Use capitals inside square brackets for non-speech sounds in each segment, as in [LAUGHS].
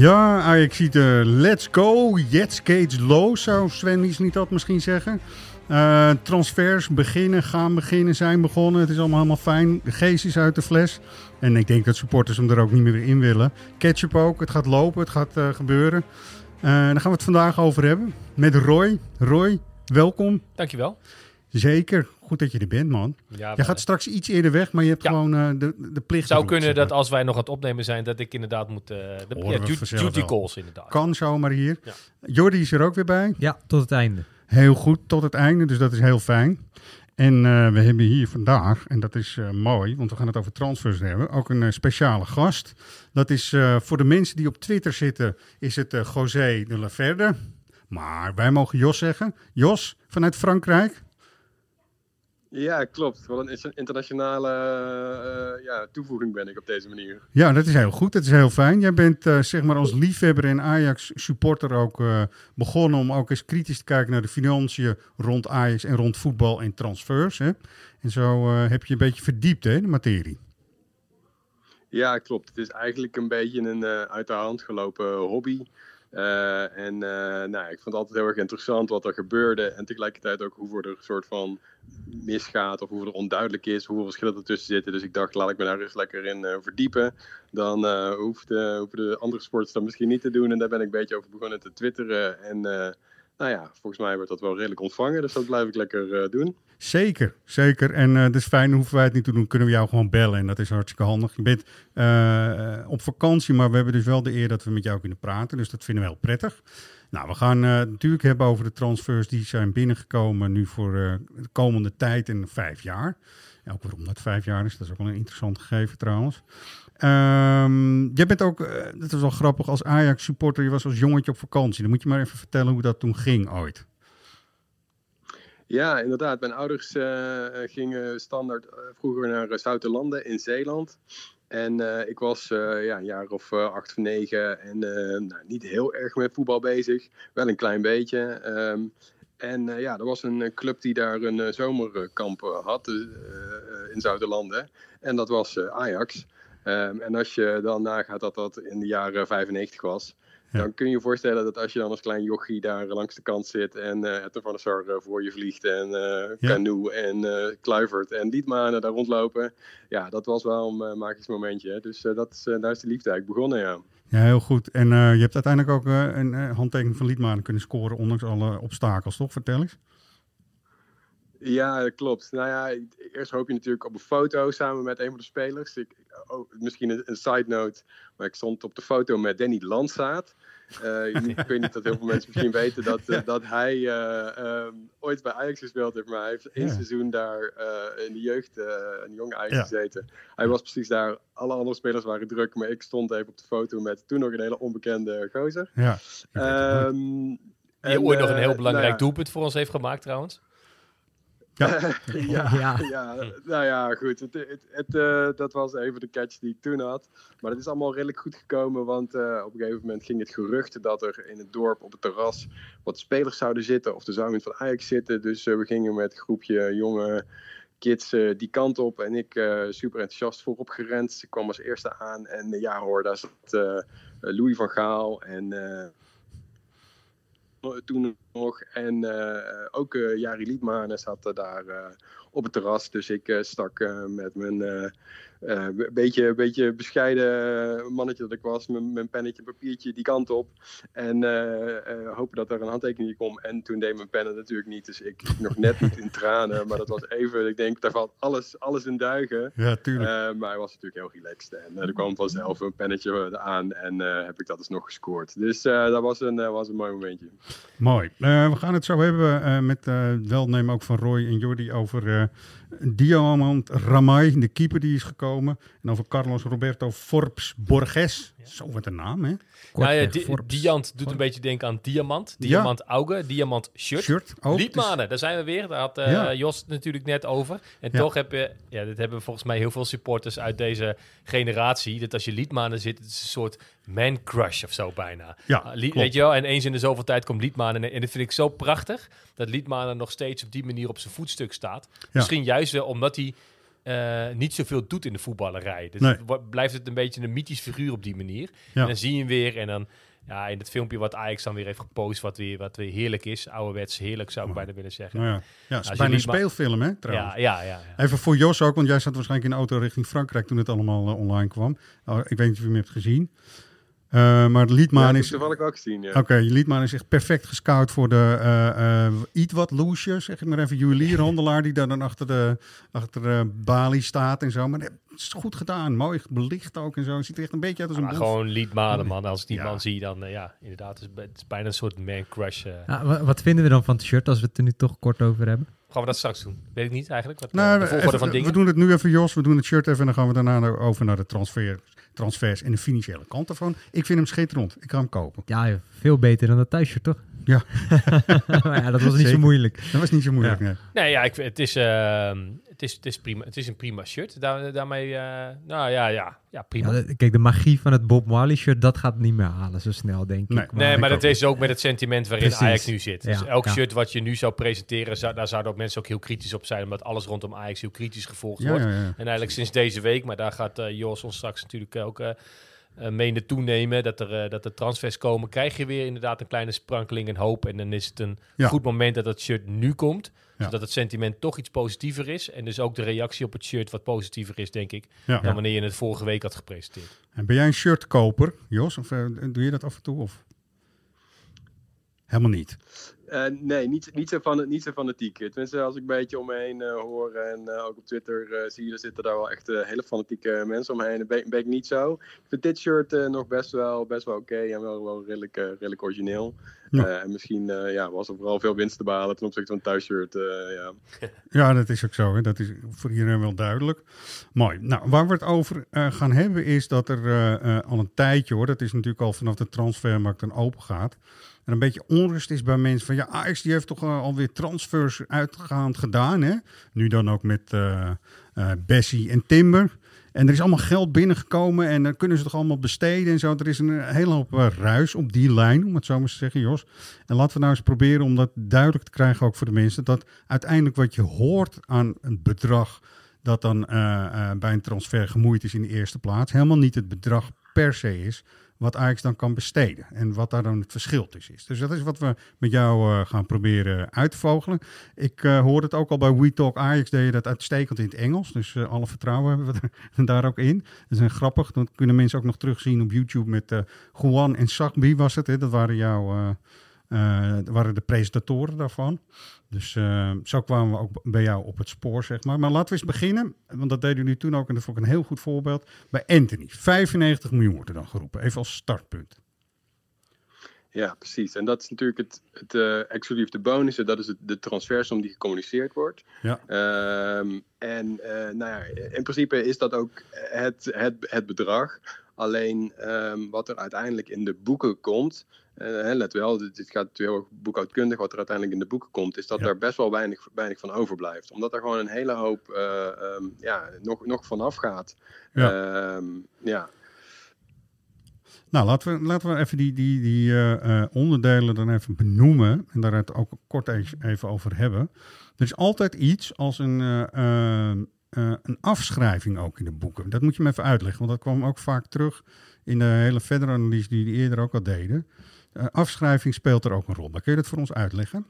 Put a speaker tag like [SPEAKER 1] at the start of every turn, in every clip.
[SPEAKER 1] Ja,
[SPEAKER 2] Ajax
[SPEAKER 3] ziet
[SPEAKER 4] er let's go, Jets Cage low, zou Sven niet dat misschien zeggen. Uh, transfers beginnen, gaan beginnen, zijn begonnen. Het is allemaal helemaal fijn. De geest is uit de fles. En ik denk dat supporters hem er ook niet meer in willen. Ketchup ook, het gaat lopen, het gaat uh, gebeuren. Uh, daar gaan we het vandaag over hebben. Met Roy. Roy, welkom.
[SPEAKER 5] Dankjewel.
[SPEAKER 4] Zeker. Goed dat je er bent, man. Ja, Jij gaat straks iets eerder weg, maar je hebt ja. gewoon uh, de, de plicht.
[SPEAKER 5] zou kunnen dat als wij nog aan het opnemen zijn, dat ik inderdaad moet... Uh, de, ja, duty, duty calls inderdaad.
[SPEAKER 4] Kan zomaar hier. Ja. Jordi is er ook weer bij.
[SPEAKER 6] Ja, tot het einde.
[SPEAKER 4] Heel goed, tot het einde. Dus dat is heel fijn. En uh, we hebben hier vandaag, en dat is uh, mooi, want we gaan het over transfers hebben, ook een uh, speciale gast. Dat is voor de mensen die op Twitter zitten, is het José de la Verde. Maar wij mogen Jos zeggen. Jos, vanuit Frankrijk.
[SPEAKER 7] Ja, klopt. Wat een internationale uh, ja, toevoeging ben ik op deze manier.
[SPEAKER 4] Ja, dat is heel goed. Dat is heel fijn. Jij bent uh, zeg maar als liefhebber en Ajax supporter ook uh, begonnen om ook eens kritisch te kijken naar de financiën rond Ajax en rond voetbal en transfers. Hè? En zo heb je een beetje verdiept hè, de materie.
[SPEAKER 7] Ja, klopt. Het is eigenlijk een beetje een uit de hand gelopen hobby. Uh, en uh, nou, ik vond het altijd heel erg interessant wat er gebeurde. En tegelijkertijd ook hoe er een soort van misgaat. Of hoe er onduidelijk is. Hoeveel verschillen ertussen zitten. Dus ik dacht, laat ik me daar eens lekker in uh, verdiepen. Dan hoeft, hoeven de andere sporters dat misschien niet te doen. En daar ben ik een beetje over begonnen te twitteren. En nou ja, volgens mij wordt dat wel redelijk ontvangen. Dus dat blijf ik lekker doen.
[SPEAKER 4] Zeker, zeker. En uh, is fijn, hoeven wij het niet te doen, kunnen we jou gewoon bellen. En dat is hartstikke handig. Je bent uh, op vakantie, maar we hebben dus wel de eer dat we met jou kunnen praten. Dus dat vinden we heel prettig. Nou, we gaan uh, natuurlijk hebben over de transfers die zijn binnengekomen nu voor de komende tijd in vijf jaar. Ja, ook waarom dat vijf jaar is, dat is ook wel een interessant gegeven trouwens. Um, jij bent ook, dat is wel grappig, als Ajax supporter, je was als jongetje op vakantie. Dan moet je maar even vertellen hoe dat toen ging ooit.
[SPEAKER 7] Ja, inderdaad. Mijn ouders uh, gingen standaard uh, vroeger naar Zoutelanden in Zeeland. En ik was ja, een jaar of acht of negen en nou, niet heel erg met voetbal bezig. Wel een klein beetje. Um, en ja, er was een club die daar een zomerkamp had in Zoutelanden. En dat was Ajax. Um, en als je dan nagaat dat dat in de jaren 95 was... Dan kun je je voorstellen dat als je dan als klein jochie daar langs de kant zit en uh, het van de Sar uh, voor je vliegt en uh, ja. Canoe en uh, Kluivert en Dietmanen daar rondlopen. Ja, dat was wel een magisch momentje. Hè? Dus dat is, daar is de liefde eigenlijk begonnen, ja.
[SPEAKER 4] Ja, heel goed. En je hebt uiteindelijk ook een handtekening van Liedmanen kunnen scoren, ondanks alle obstakels, toch? Vertel eens.
[SPEAKER 7] Ja, dat klopt. Nou ja, eerst hoop je natuurlijk op een foto samen met een van de spelers. Ik, oh, misschien een, een, side note, maar ik stond op de foto met Danny Landsaat. [LAUGHS] Uh, ik weet niet dat heel veel mensen misschien weten dat, uh, dat hij uh, um, ooit bij Ajax gespeeld heeft, maar hij heeft één ja. seizoen daar in de jeugd, een jong Ajax ja. gezeten. Hij was precies daar, alle andere spelers waren druk, maar ik stond even op de foto met toen nog een hele onbekende gozer.
[SPEAKER 4] Ja.
[SPEAKER 5] Um, Die ooit nog een heel belangrijk nou doelpunt voor ons heeft gemaakt trouwens.
[SPEAKER 7] Ja. [LAUGHS] [LAUGHS] ja, ja. ja, nou ja, goed. Het, het, het uh, dat was even de catch die ik toen had. Maar het is allemaal redelijk goed gekomen, want uh, op een gegeven moment ging het gerucht dat er in het dorp op het terras wat spelers zouden zitten, of er zou iemand van Ajax zitten. Dus uh, we gingen met een groepje jonge kids die kant op en ik super enthousiast voorop gerend. Ik kwam als eerste aan en ja hoor, daar zat Louis van Gaal en toen nog. En uh, ook uh, Jari Liedmanen zat daar op het terras. Dus ik stak met mijn een beetje, beetje bescheiden mannetje dat ik was. Met mijn pennetje, papiertje die kant op. En hopen dat er een handtekening komt. En toen deed mijn pen natuurlijk niet. Dus ik nog net niet in tranen. Maar dat was even, ik denk, daar valt alles, alles in duigen.
[SPEAKER 4] Ja, tuurlijk.
[SPEAKER 7] maar hij was natuurlijk heel relaxed. En er kwam vanzelf een pennetje aan. En heb ik dat dus nog gescoord. Dus dat was een, was een mooi momentje.
[SPEAKER 4] Mooi. we gaan het zo hebben met welnemen ook van Roy en Jordi over Diamant Ramay, de keeper die is gekomen. En over Carlos Roberto Forbes Borges. Zo wat een naam, hè?
[SPEAKER 5] nou ja, di Diant doet een beetje denken aan diamant. Diamant ja. auge, diamant shirt.
[SPEAKER 4] shirt ook,
[SPEAKER 5] Liedmanen, daar zijn we weer. Daar had uh, Jos natuurlijk net over. En toch heb je, ja, dit hebben volgens mij heel veel supporters uit deze generatie. Dat als je Liedmanen zit, het is een soort man crush of zo bijna.
[SPEAKER 4] Ja,
[SPEAKER 5] uh, weet je wel? En eens in de zoveel tijd komt Liedmanen. En dat vind ik zo prachtig, dat Liedmanen nog steeds op die manier op zijn voetstuk staat. Misschien juist wel omdat hij uh, niet zoveel doet in de voetballerij. Dus nee. blijft het een beetje een mythisch figuur op die manier. En dan zie je hem weer en dan ja, in het filmpje wat Ajax dan weer heeft gepost, wat weer, wat weer heerlijk is. Ouderwets heerlijk zou ik bijna willen zeggen.
[SPEAKER 4] Nou ja, ja het is bijna een speelfilm hè, trouwens.
[SPEAKER 5] Ja, ja, ja,
[SPEAKER 4] Even voor Jos ook, want jij zat waarschijnlijk in de auto richting Frankrijk toen het allemaal uh, online kwam. Uh, ik weet niet of je hem hebt gezien. Uh, maar Liedman ja, is.
[SPEAKER 7] toevallig ook zien. Ja.
[SPEAKER 4] Oké, okay, Liedman is echt perfect gescout voor de uh, uh, iets wat loesje, zeg ik maar even, juwelierhandelaar die daar dan achter de, achter de balie staat en zo. Maar het is goed gedaan, mooi belicht ook en zo. Het ziet er echt een beetje uit als een.
[SPEAKER 5] Maar gewoon Liedmanen, man. Als ik die ja. man zie, dan ja, inderdaad, het is, het is bijna een soort man crush.
[SPEAKER 6] Ja, wat vinden we dan van het shirt als we het er nu toch kort over hebben?
[SPEAKER 5] Gaan we dat straks doen? Weet ik niet eigenlijk. Wat,
[SPEAKER 4] nou, de volgorde even, van dingen. We doen het nu even, Jos. We doen het shirt even en dan gaan we daarna over naar de transfer transfers en de financiële kant ervan. Ik vind hem schitterend. Ik ga hem kopen.
[SPEAKER 6] Ja, veel beter dan dat thuisshirt, toch?
[SPEAKER 4] Ja. [LAUGHS]
[SPEAKER 6] ja, dat was niet zo moeilijk.
[SPEAKER 4] Dat was niet zo moeilijk,
[SPEAKER 5] ja.
[SPEAKER 4] nee.
[SPEAKER 5] Nee, ja, ik, het, is, uh, het, is, het, is prima, het is een prima shirt. Daar, daarmee, uh, nou ja, ja, ja prima. Ja,
[SPEAKER 6] kijk, de magie van het Bob Marley shirt, dat gaat niet meer halen zo snel, denk
[SPEAKER 5] nee.
[SPEAKER 6] ik.
[SPEAKER 5] Maar nee, maar dat is ook met het sentiment waarin Precies. Ajax nu zit. Dus elk shirt wat je nu zou presenteren, zou, daar zouden ook mensen ook heel kritisch op zijn, omdat alles rondom Ajax heel kritisch gevolgd wordt. En eigenlijk sinds deze week, maar daar gaat uh, Jos ons straks natuurlijk ook uh, menen toenemen, dat er, uh, dat er transfers komen, krijg je weer inderdaad een kleine sprankeling en hoop. En dan is het een ja. goed moment dat het shirt nu komt, ja. zodat het sentiment toch iets positiever is. En dus ook de reactie op het shirt wat positiever is, denk ik, ja. dan wanneer je het vorige week had gepresenteerd.
[SPEAKER 4] En ben jij een shirtkoper, Jos? Of uh, doe je dat af en toe? Of? Helemaal niet.
[SPEAKER 7] Uh, nee, niet, niet, zo van, niet zo fanatiek. Tenminste, als ik een beetje om me heen uh, hoor en uh, ook op Twitter zie je, er zitten daar wel echt hele fanatieke mensen omheen. Ben, ben ik niet zo. Ik vind dit shirt nog best wel, best wel oké okay en wel, wel redelijk, redelijk origineel. Ja. en misschien ja, was er vooral veel winst te behalen ten opzichte van het thuisshirt. ja. [LAUGHS]
[SPEAKER 4] ja, dat is ook zo. Hè. Dat is voor iedereen wel duidelijk. Mooi. Nou, waar we het over gaan hebben is dat er al een tijdje hoor, dat is natuurlijk al vanaf de transfermarkt dan open gaat een beetje onrust is bij mensen van ja, Ajax die heeft toch uh, alweer transfers uitgaand gedaan. Hè? Nu dan ook met uh, uh, Bessie en Timber. En er is allemaal geld binnengekomen en dan kunnen ze toch allemaal besteden en zo. Er is een hele hoop ruis op die lijn, om het zo maar te zeggen, Jos. En laten we nou eens proberen om dat duidelijk te krijgen ook voor de mensen. Dat uiteindelijk wat je hoort aan een bedrag dat dan bij een transfer gemoeid is in de eerste plaats, helemaal niet het bedrag per se is, wat Ajax dan kan besteden. En wat daar dan het verschil tussen is. Dus dat is wat we met jou uh, gaan proberen uit te vogelen. Ik uh, hoorde het ook al bij We Talk Ajax, deed je dat uitstekend in het Engels. Dus uh, alle vertrouwen hebben we [LAUGHS] daar ook in. Dat is grappig. Dat kunnen mensen ook nog terugzien op YouTube met Juan en Sakbi was het. Hè? Dat waren jouw... waren de presentatoren daarvan. Dus uh, zo kwamen we ook bij jou op het spoor, zeg maar. Maar laten we eens beginnen, want dat deden jullie toen ook en dat vond ik een heel goed voorbeeld. Bij Anthony, 95 miljoen wordt er dan geroepen, even als startpunt.
[SPEAKER 7] Ja, precies. En dat is natuurlijk het, het uh, exclusief de bonussen. Dat is het, de transfersom die gecommuniceerd wordt.
[SPEAKER 4] Ja.
[SPEAKER 7] Um, en uh, nou ja, in principe is dat ook het, het, het bedrag. Alleen um, wat er uiteindelijk in de boeken komt, uh, let wel, dit, dit gaat heel erg boekhoudkundig, wat er uiteindelijk in de boeken komt, is dat ja. er best wel weinig, weinig van overblijft. Omdat er gewoon een hele hoop uh, um, ja, nog, nog vanaf gaat. Ja. Um, ja.
[SPEAKER 4] Nou, laten we, laten we even die, die, die uh, onderdelen dan even benoemen en daar het ook kort even over hebben. Er is altijd iets als een, een afschrijving ook in de boeken. Dat moet je me even uitleggen, want dat kwam ook vaak terug in de hele verdere analyse die die eerder ook al deden. Uh, afschrijving speelt er ook een rol. Maar kun je dat voor ons uitleggen?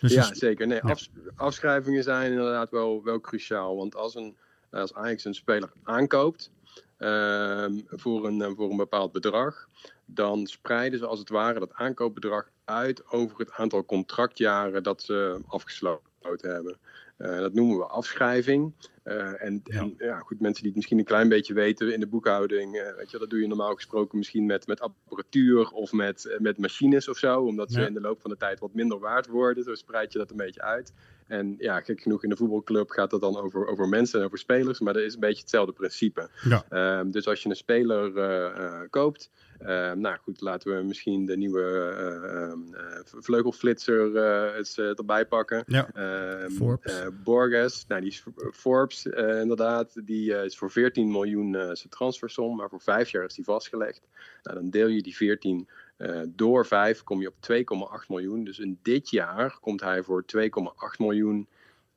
[SPEAKER 7] Dus ja, zeker. Nee, ja. afschrijvingen zijn inderdaad wel, wel cruciaal. Want als een, als Ajax een speler aankoopt ehm, voor, een, voor een bepaald bedrag, dan spreiden ze als het ware dat aankoopbedrag uit over het aantal contractjaren dat ze afgesloten hebben. Uh, dat noemen we afschrijving. Uh, en, ja. en ja. goed, mensen die het misschien een klein beetje weten in de boekhouding, uh, weet je, dat doe je normaal gesproken misschien met, met apparatuur of met, met machines of zo, omdat ze in de loop van de tijd wat minder waard worden. Zo spreid je dat een beetje uit. En ja, gek genoeg in de voetbalclub gaat het dan over, over mensen en over spelers, maar dat is een beetje hetzelfde principe. Ja. Ehm, dus als je een speler koopt, uh, nou goed, laten we misschien de nieuwe uh, vleugelflitser eens erbij pakken.
[SPEAKER 4] Ja.
[SPEAKER 7] Ehm,
[SPEAKER 6] Forbes.
[SPEAKER 7] Borges, nou die is Forbes inderdaad, die is voor 14 miljoen zijn transfersom, maar voor vijf jaar is die vastgelegd. Nou, dan deel je die 14 door 5, kom je op 2,8 miljoen. Dus in dit jaar komt hij voor 2,8 miljoen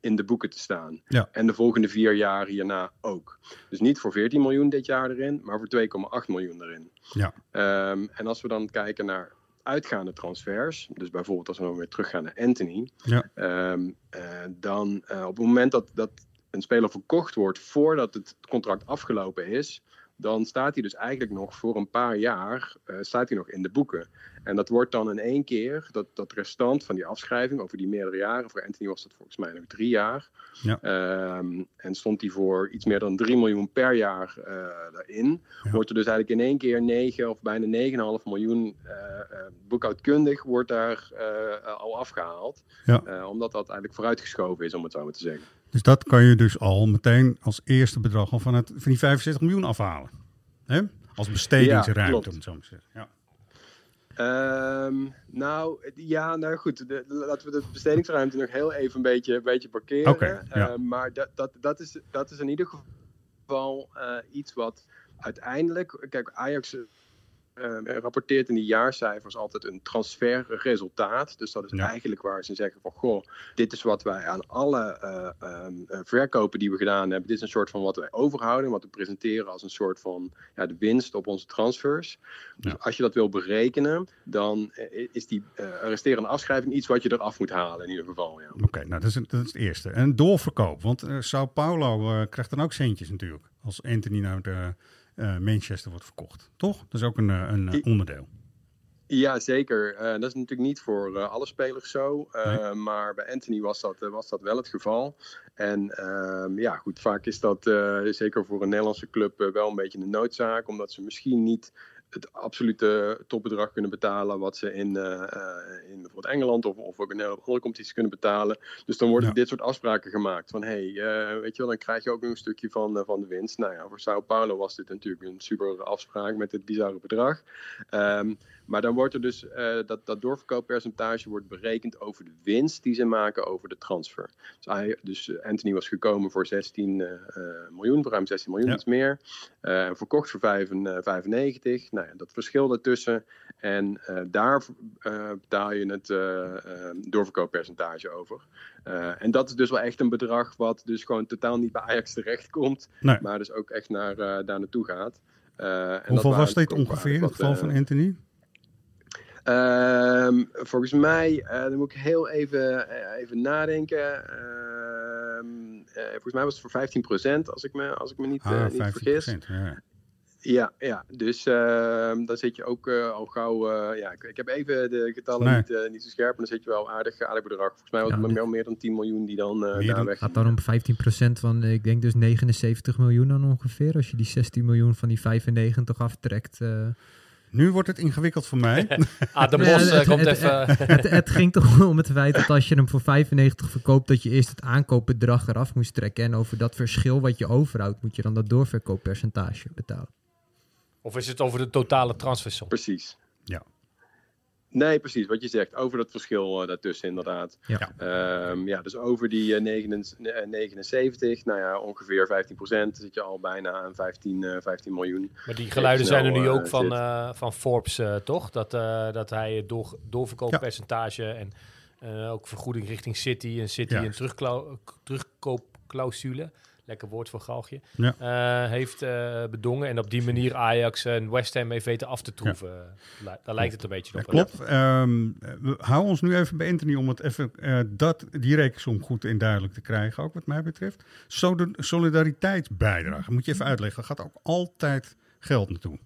[SPEAKER 7] in de boeken te staan.
[SPEAKER 4] Ja.
[SPEAKER 7] En de volgende vier jaar hierna ook. Dus niet voor 14 miljoen dit jaar erin, maar voor 2,8 miljoen erin.
[SPEAKER 4] Ja.
[SPEAKER 7] Um, en als we dan kijken naar uitgaande transfers, dus bijvoorbeeld als we dan weer teruggaan naar Anthony,
[SPEAKER 4] ja.
[SPEAKER 7] um, uh, dan uh, op het moment dat, dat een speler verkocht wordt voordat het contract afgelopen is, dan staat hij dus eigenlijk nog voor een paar jaar uh, staat hij nog in de boeken. En dat wordt dan in één keer, dat, dat restant van die afschrijving over die meerdere jaren, voor Anthony was dat volgens mij nog drie jaar.
[SPEAKER 4] Ja.
[SPEAKER 7] Um, en stond hij voor iets meer dan 3 miljoen per jaar uh, daarin. Ja. Wordt er dus eigenlijk in één keer 9 of bijna 9,5 miljoen uh, boekhoudkundig wordt daar al afgehaald.
[SPEAKER 4] Ja.
[SPEAKER 7] omdat dat eigenlijk vooruitgeschoven is, om het zo maar te zeggen.
[SPEAKER 4] Dus dat kan je dus al meteen als eerste bedrag al van, het, van die 65 miljoen afhalen. Hè? Als bestedingsruimte, om het zo maar te zeggen. Ja.
[SPEAKER 7] Um, nou, ja, nou goed. De, laten we de bestedingsruimte nog heel even een beetje, een beetje parkeren.
[SPEAKER 4] Okay, ja.
[SPEAKER 7] uh, maar dat, dat, dat, is, dat is in ieder geval uh, iets wat uiteindelijk. Kijk, Ajax rapporteert in die jaarcijfers altijd een transferresultaat. Dus dat is
[SPEAKER 4] Ja.
[SPEAKER 7] eigenlijk waar ze zeggen van... goh, dit is wat wij aan alle uh, um, uh, verkopen die we gedaan hebben... dit is een soort van wat wij overhouden... wat we presenteren als een soort van ja, de winst op onze transfers. Dus
[SPEAKER 4] Ja.
[SPEAKER 7] als je dat wil berekenen... dan uh, is die uh, resterende afschrijving iets wat je eraf moet halen in ieder geval. Ja.
[SPEAKER 4] Oké, okay, nou dat is, dat is het eerste. En doorverkoop, want uh, Sao Paulo krijgt dan ook centjes natuurlijk. Als Anthony nou de Manchester wordt verkocht, toch? Dat is ook een, een uh, onderdeel.
[SPEAKER 7] Ja, zeker. Uh, dat is natuurlijk niet voor uh, alle spelers zo. Uh, nee. Maar bij Anthony was dat, was dat wel het geval. En ehm, ja, goed, vaak is dat zeker voor een Nederlandse club wel een beetje een noodzaak. Omdat ze misschien niet het absolute topbedrag kunnen betalen wat ze in, uh, in bijvoorbeeld Engeland of, of ook in andere competities kunnen betalen. Dus dan worden ja. dit soort afspraken gemaakt van hey, uh, weet je wel, dan krijg je ook nog een stukje van, uh, van de winst. Nou ja, voor Sao Paulo was dit natuurlijk een super afspraak met dit bizarre bedrag. Um, maar dan wordt er dus, dat, dat doorverkooppercentage wordt berekend over de winst die ze maken over de transfer. Dus, hij, dus Anthony was gekomen voor 16 miljoen, voor ruim 16 miljoen,
[SPEAKER 4] ja.
[SPEAKER 7] iets meer. verkocht voor 95. 95. Nou ja, dat verschil daartussen. En uh, daar uh, betaal je het uh, doorverkooppercentage over. en dat is dus wel echt een bedrag wat dus gewoon totaal niet bij Ajax terechtkomt.
[SPEAKER 4] Nee.
[SPEAKER 7] Maar dus ook echt naar, daar naartoe gaat. en
[SPEAKER 4] Hoeveel was dit ongeveer in het geval van Anthony?
[SPEAKER 7] Um, volgens mij, dan moet ik heel even, even nadenken. Um, volgens mij was het voor 15% als ik me, als ik me niet,
[SPEAKER 4] ah,
[SPEAKER 7] niet vergis.
[SPEAKER 4] Ja.
[SPEAKER 7] Ja, ja, dus uh, dan zit je ook uh, al gauw. Uh, ja, ik, ik, heb even de getallen
[SPEAKER 4] nee.
[SPEAKER 7] niet, niet zo scherp, maar dan zit je wel aardig, aardig bedrag. Volgens mij was het ja, wel meer dan 10 miljoen die dan daar
[SPEAKER 6] dan,
[SPEAKER 7] weg.
[SPEAKER 6] gaat dan om 15% van, ik denk dus 79 miljoen dan ongeveer. Als je die 16 miljoen van die 95 aftrekt.
[SPEAKER 4] Nu wordt het ingewikkeld voor mij. [LAUGHS]
[SPEAKER 5] ah, de Bos ja, het, komt
[SPEAKER 6] het,
[SPEAKER 5] even.
[SPEAKER 6] Het, het, het, ging toch om het feit dat als je hem voor 95 verkoopt, dat je eerst het aankoopbedrag eraf moest trekken. En over dat verschil wat je overhoudt, moet je dan dat doorverkooppercentage betalen.
[SPEAKER 5] Of is het over de totale transfersom?
[SPEAKER 7] Precies.
[SPEAKER 4] Ja.
[SPEAKER 7] Nee, precies. Wat je zegt. Over dat verschil uh, daartussen inderdaad.
[SPEAKER 6] Ja.
[SPEAKER 7] Um, ja, dus over die uh, 79, nou ja, ongeveer 15 procent zit je al bijna aan 15, uh, 15 miljoen.
[SPEAKER 5] Maar die geluiden zijn er nu ook van, uh, van Forbes, uh, toch? Dat, uh, dat hij het door, doorverkooppercentage ja. en uh, ook vergoeding richting City en City ja. een terugkoopclausule lekker woord voor galgje, ja. heeft bedongen. En op die manier Ajax en West Ham heeft weten af te troeven. Daar lijkt het een beetje op.
[SPEAKER 4] klopt. Um, hou ons nu even bij Anthony om het even, dat, die rekensom goed en duidelijk te krijgen, ook wat mij betreft. Solidariteitsbijdrage, moet je even uitleggen, gaat ook altijd geld naartoe.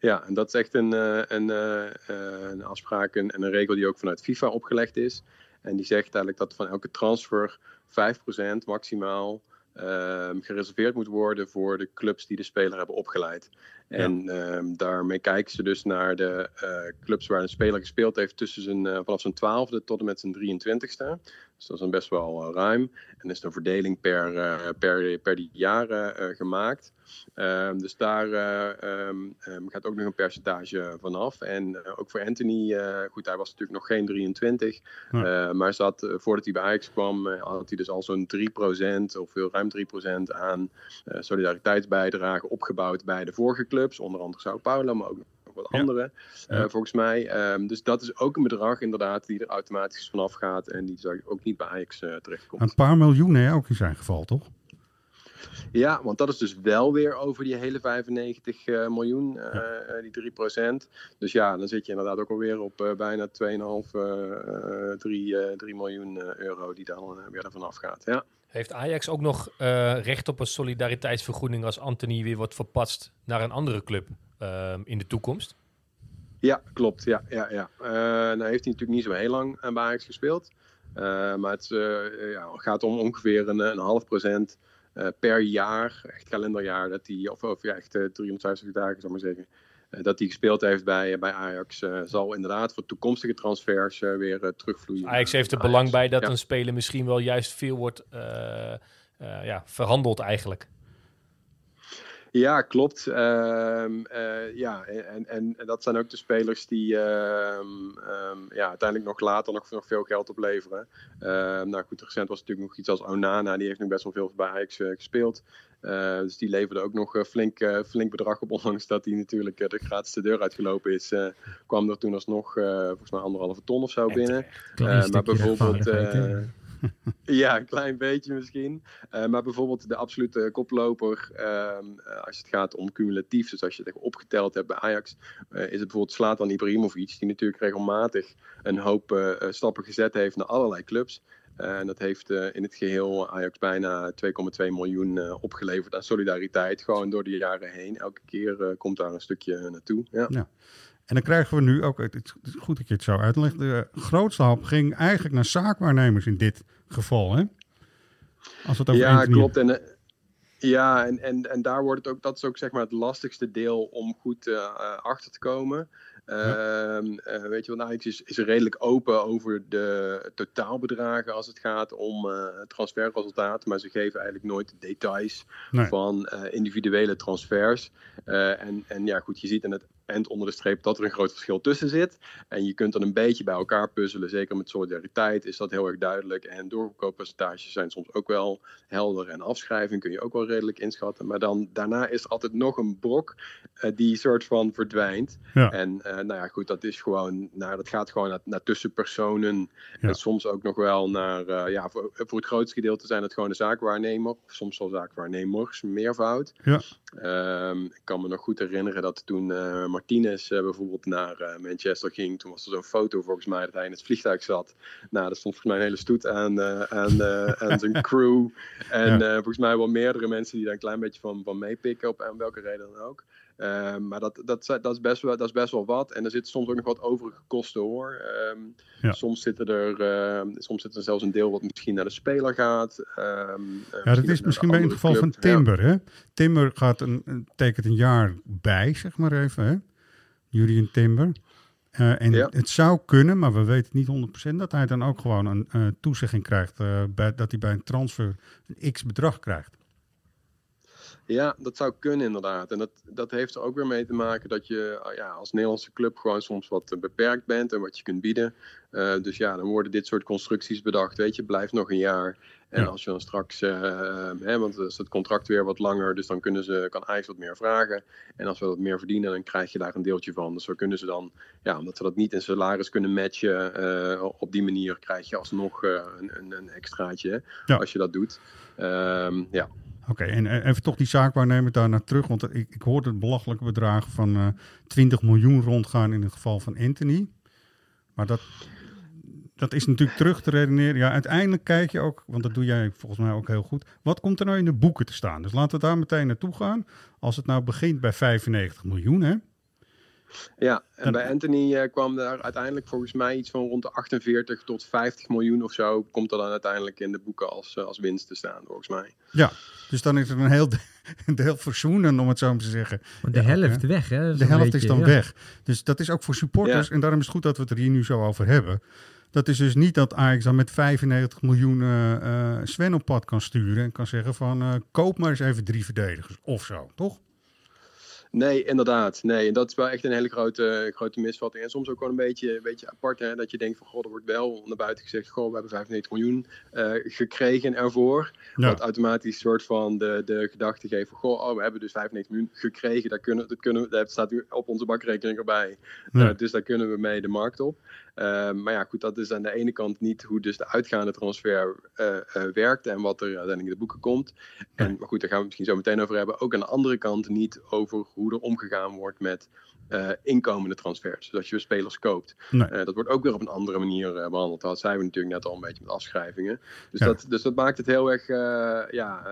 [SPEAKER 7] Ja, en dat is echt een, eh, een, eh, eh, een afspraak en een regel die ook vanuit FIFA opgelegd is. En die zegt eigenlijk dat van elke transfer 5% maximaal ehm, gereserveerd moet worden voor de clubs die de speler hebben opgeleid. En ehm, daarmee kijken ze dus naar de clubs waar een speler gespeeld heeft tussen zijn, vanaf zijn twaalfde tot en met zijn 23ste. Dus dat is dan best wel ruim. En is een verdeling per, per, per die jaren gemaakt. Um, dus daar uh, um, gaat ook nog een percentage vanaf. En uh, ook voor Anthony, uh, goed, hij was natuurlijk nog geen 23. Ja. maar zat, voordat hij bij Ajax kwam, had hij dus al zo'n 3% of veel ruim 3% aan solidariteitsbijdrage opgebouwd bij de vorige clubs. Onder andere Sao Paulo, maar ook nog wat ja. andere, ja. volgens mij. Um, dus dat is ook een bedrag inderdaad die er automatisch vanaf gaat en die ook niet bij Ajax terechtkomt.
[SPEAKER 4] Een paar miljoen hè, ook in zijn geval, toch?
[SPEAKER 7] Ja, want dat is dus wel weer over die hele 95 uh, eh, miljoen, uh, ja. die 3 procent. Dus ja, dan zit je inderdaad ook alweer op uh, bijna 2,5, 3, 3 miljoen euro die dan weer ervan afgaat. Ja.
[SPEAKER 5] Heeft Ajax ook nog recht op een solidariteitsvergoeding als Anthony weer wordt verpatst naar een andere club ehm, in de toekomst?
[SPEAKER 7] Ja, klopt. Ja, ja, ja. nou heeft hij natuurlijk niet zo heel lang bij Ajax gespeeld. maar het ja, gaat om ongeveer een, een half procent per jaar, echt kalenderjaar, dat hij, of, of ja, echt uh, 350 dagen, zou maar zeggen, dat hij gespeeld heeft bij, bij Ajax, eh, zal inderdaad voor toekomstige transfers weer terugvloeien.
[SPEAKER 5] Ajax heeft er belang bij dat een speler misschien wel juist veel wordt ja, verhandeld eigenlijk.
[SPEAKER 7] Ja, klopt. Um, uh, ja, en, en, en, dat zijn ook de spelers die uh, um, ja, uiteindelijk nog later nog, nog veel geld opleveren. nou goed, recent was natuurlijk nog iets als Onana, die heeft nu best wel veel bij Ajax uh, gespeeld. Uh, dus die leverde ook nog flink, flink bedrag op, [LAUGHS] ondanks dat hij natuurlijk de gratis de deur uitgelopen is. kwam er toen alsnog volgens mij anderhalve ton of zo binnen. maar bijvoorbeeld [LAUGHS] ja, een klein beetje misschien. Uh, maar bijvoorbeeld de absolute koploper, uh, als het gaat om cumulatief, dus als je het opgeteld hebt bij Ajax, uh, is het bijvoorbeeld Slatan Ibrahimovic, die natuurlijk regelmatig een hoop stappen gezet heeft naar allerlei clubs. en dat heeft in het geheel Ajax bijna 2,2 miljoen opgeleverd aan solidariteit. Gewoon door de jaren heen. Elke keer komt daar een stukje naartoe. Ja. ja.
[SPEAKER 4] En dan krijgen we nu ook, het is goed dat je het zo uitlegt, de grootste hap ging eigenlijk naar zaakwaarnemers in dit geval, hè?
[SPEAKER 7] Als het over ja, klopt. En, eh, ja, en, en, en daar wordt het ook, dat is ook zeg maar het lastigste deel om goed uh, achter te komen. Ja. Uh, weet je wel, nou, is, is redelijk open over de totaalbedragen als het gaat om uh, transferresultaten. Maar ze geven eigenlijk nooit de details nee. van uh, individuele transfers. en, en ja, goed, je ziet in het en onder de streep dat er een groot verschil tussen zit. En je kunt dan een beetje bij elkaar puzzelen. Zeker met solidariteit is dat heel erg duidelijk. En doorverkooppercentages zijn soms ook wel helder. En afschrijving kun je ook wel redelijk inschatten. Maar dan daarna is er altijd nog een brok uh, die soort van verdwijnt. Ja. En uh, nou ja, goed, dat is gewoon, nou, dat gaat gewoon naar, naar tussenpersonen. Ja. En soms ook nog wel naar, uh, ja, voor, voor, het grootste gedeelte zijn het gewoon de zaakwaarnemer. Of soms wel zaakwaarnemers, meervoud. Ja. Um, ik kan me nog goed herinneren dat toen Martinez uh, bijvoorbeeld naar uh, Manchester ging. Toen was er zo'n foto volgens mij dat hij in het vliegtuig zat. Nou, dat stond volgens mij een hele stoet aan, aan, aan zijn crew. [LAUGHS] En ja. volgens mij wel meerdere mensen die daar een klein beetje van, van meepikken, op aan welke reden dan ook. Um, maar dat, dat, dat, is best wel, dat is best wel wat. En er zitten soms ook nog wat overige kosten hoor. Um, ja. Soms zitten er uh, soms zit er zelfs een deel wat misschien naar de speler gaat. Um,
[SPEAKER 4] ja, dat is misschien bij in het geval club. van Timber. Ja. Hè? Timber gaat een, tekent een jaar bij, zeg maar even. Hè? Julian Timber. Uh, en ja. het zou kunnen, maar we weten niet 100% dat hij dan ook gewoon een uh, toezegging krijgt. Bij, dat hij bij een transfer een x bedrag krijgt.
[SPEAKER 7] Ja, dat zou kunnen inderdaad. En dat, dat heeft er ook weer mee te maken dat je ah, ja, als Nederlandse club gewoon soms wat beperkt bent en wat je kunt bieden. Uh, dus ja, dan worden dit soort constructies bedacht. Weet je, blijf nog een jaar. En als je dan straks, uh, hè, want is het contract weer wat langer, dus dan kunnen ze, kan IJs wat meer vragen. En als we wat meer verdienen, dan krijg je daar een deeltje van. Dus zo kunnen ze dan, ja, omdat ze dat niet in salaris kunnen matchen, uh, op die manier krijg je alsnog uh, een, een, een extraatje ja. als je dat doet. Um, ja.
[SPEAKER 4] Oké, okay, en even toch die zaakwaarnemer daar naar terug. Want ik, ik hoorde het belachelijke bedrag van uh, 20 miljoen rondgaan in het geval van Anthony. Maar dat, dat is natuurlijk terug te redeneren. Ja, uiteindelijk kijk je ook, want dat doe jij volgens mij ook heel goed. Wat komt er nou in de boeken te staan? Dus laten we daar meteen naartoe gaan. Als het nou begint bij 95 miljoen, hè?
[SPEAKER 7] Ja, en bij Anthony uh, kwam daar uiteindelijk volgens mij iets van rond de 48 tot 50 miljoen of zo. Komt er dan uiteindelijk in de boeken als, uh, als winst te staan, volgens mij.
[SPEAKER 4] Ja, dus dan is er een heel deel verzoenen, om het zo maar te zeggen.
[SPEAKER 6] De helft weg, hè?
[SPEAKER 4] De helft is dan ja. weg. Dus dat is ook voor supporters. Ja. En daarom is het goed dat we het er hier nu zo over hebben. Dat is dus niet dat Ajax dan met 95 miljoen uh, Sven op pad kan sturen. En kan zeggen van koop maar eens even drie verdedigers of zo, toch?
[SPEAKER 7] Nee, inderdaad. Nee, en dat is wel echt een hele grote, grote misvatting. En soms ook wel een beetje, een beetje apart, hè, dat je denkt van, god, er wordt wel naar buiten gezegd, goh, we hebben 95 miljoen uh, gekregen ervoor. Ja. Wat automatisch soort van de, de gedachte geeft van, goh, oh, we hebben dus 95 miljoen gekregen. Daar kunnen, dat, kunnen, dat staat nu op onze bakrekening erbij. Ja. Uh, dus daar kunnen we mee de markt op. Uh, maar ja, goed, dat is aan de ene kant niet hoe dus de uitgaande transfer uh, uh, werkt en wat er uiteindelijk in de boeken komt. En, maar goed, daar gaan we misschien zo meteen over hebben. Ook aan de andere kant niet over hoe er omgegaan wordt met inkomende transfers. Dus als je spelers koopt. Nee. dat wordt ook weer op een andere manier behandeld. Dat zijn we natuurlijk net al een beetje met afschrijvingen. Dus, ja. dat, dus dat maakt het heel erg ja,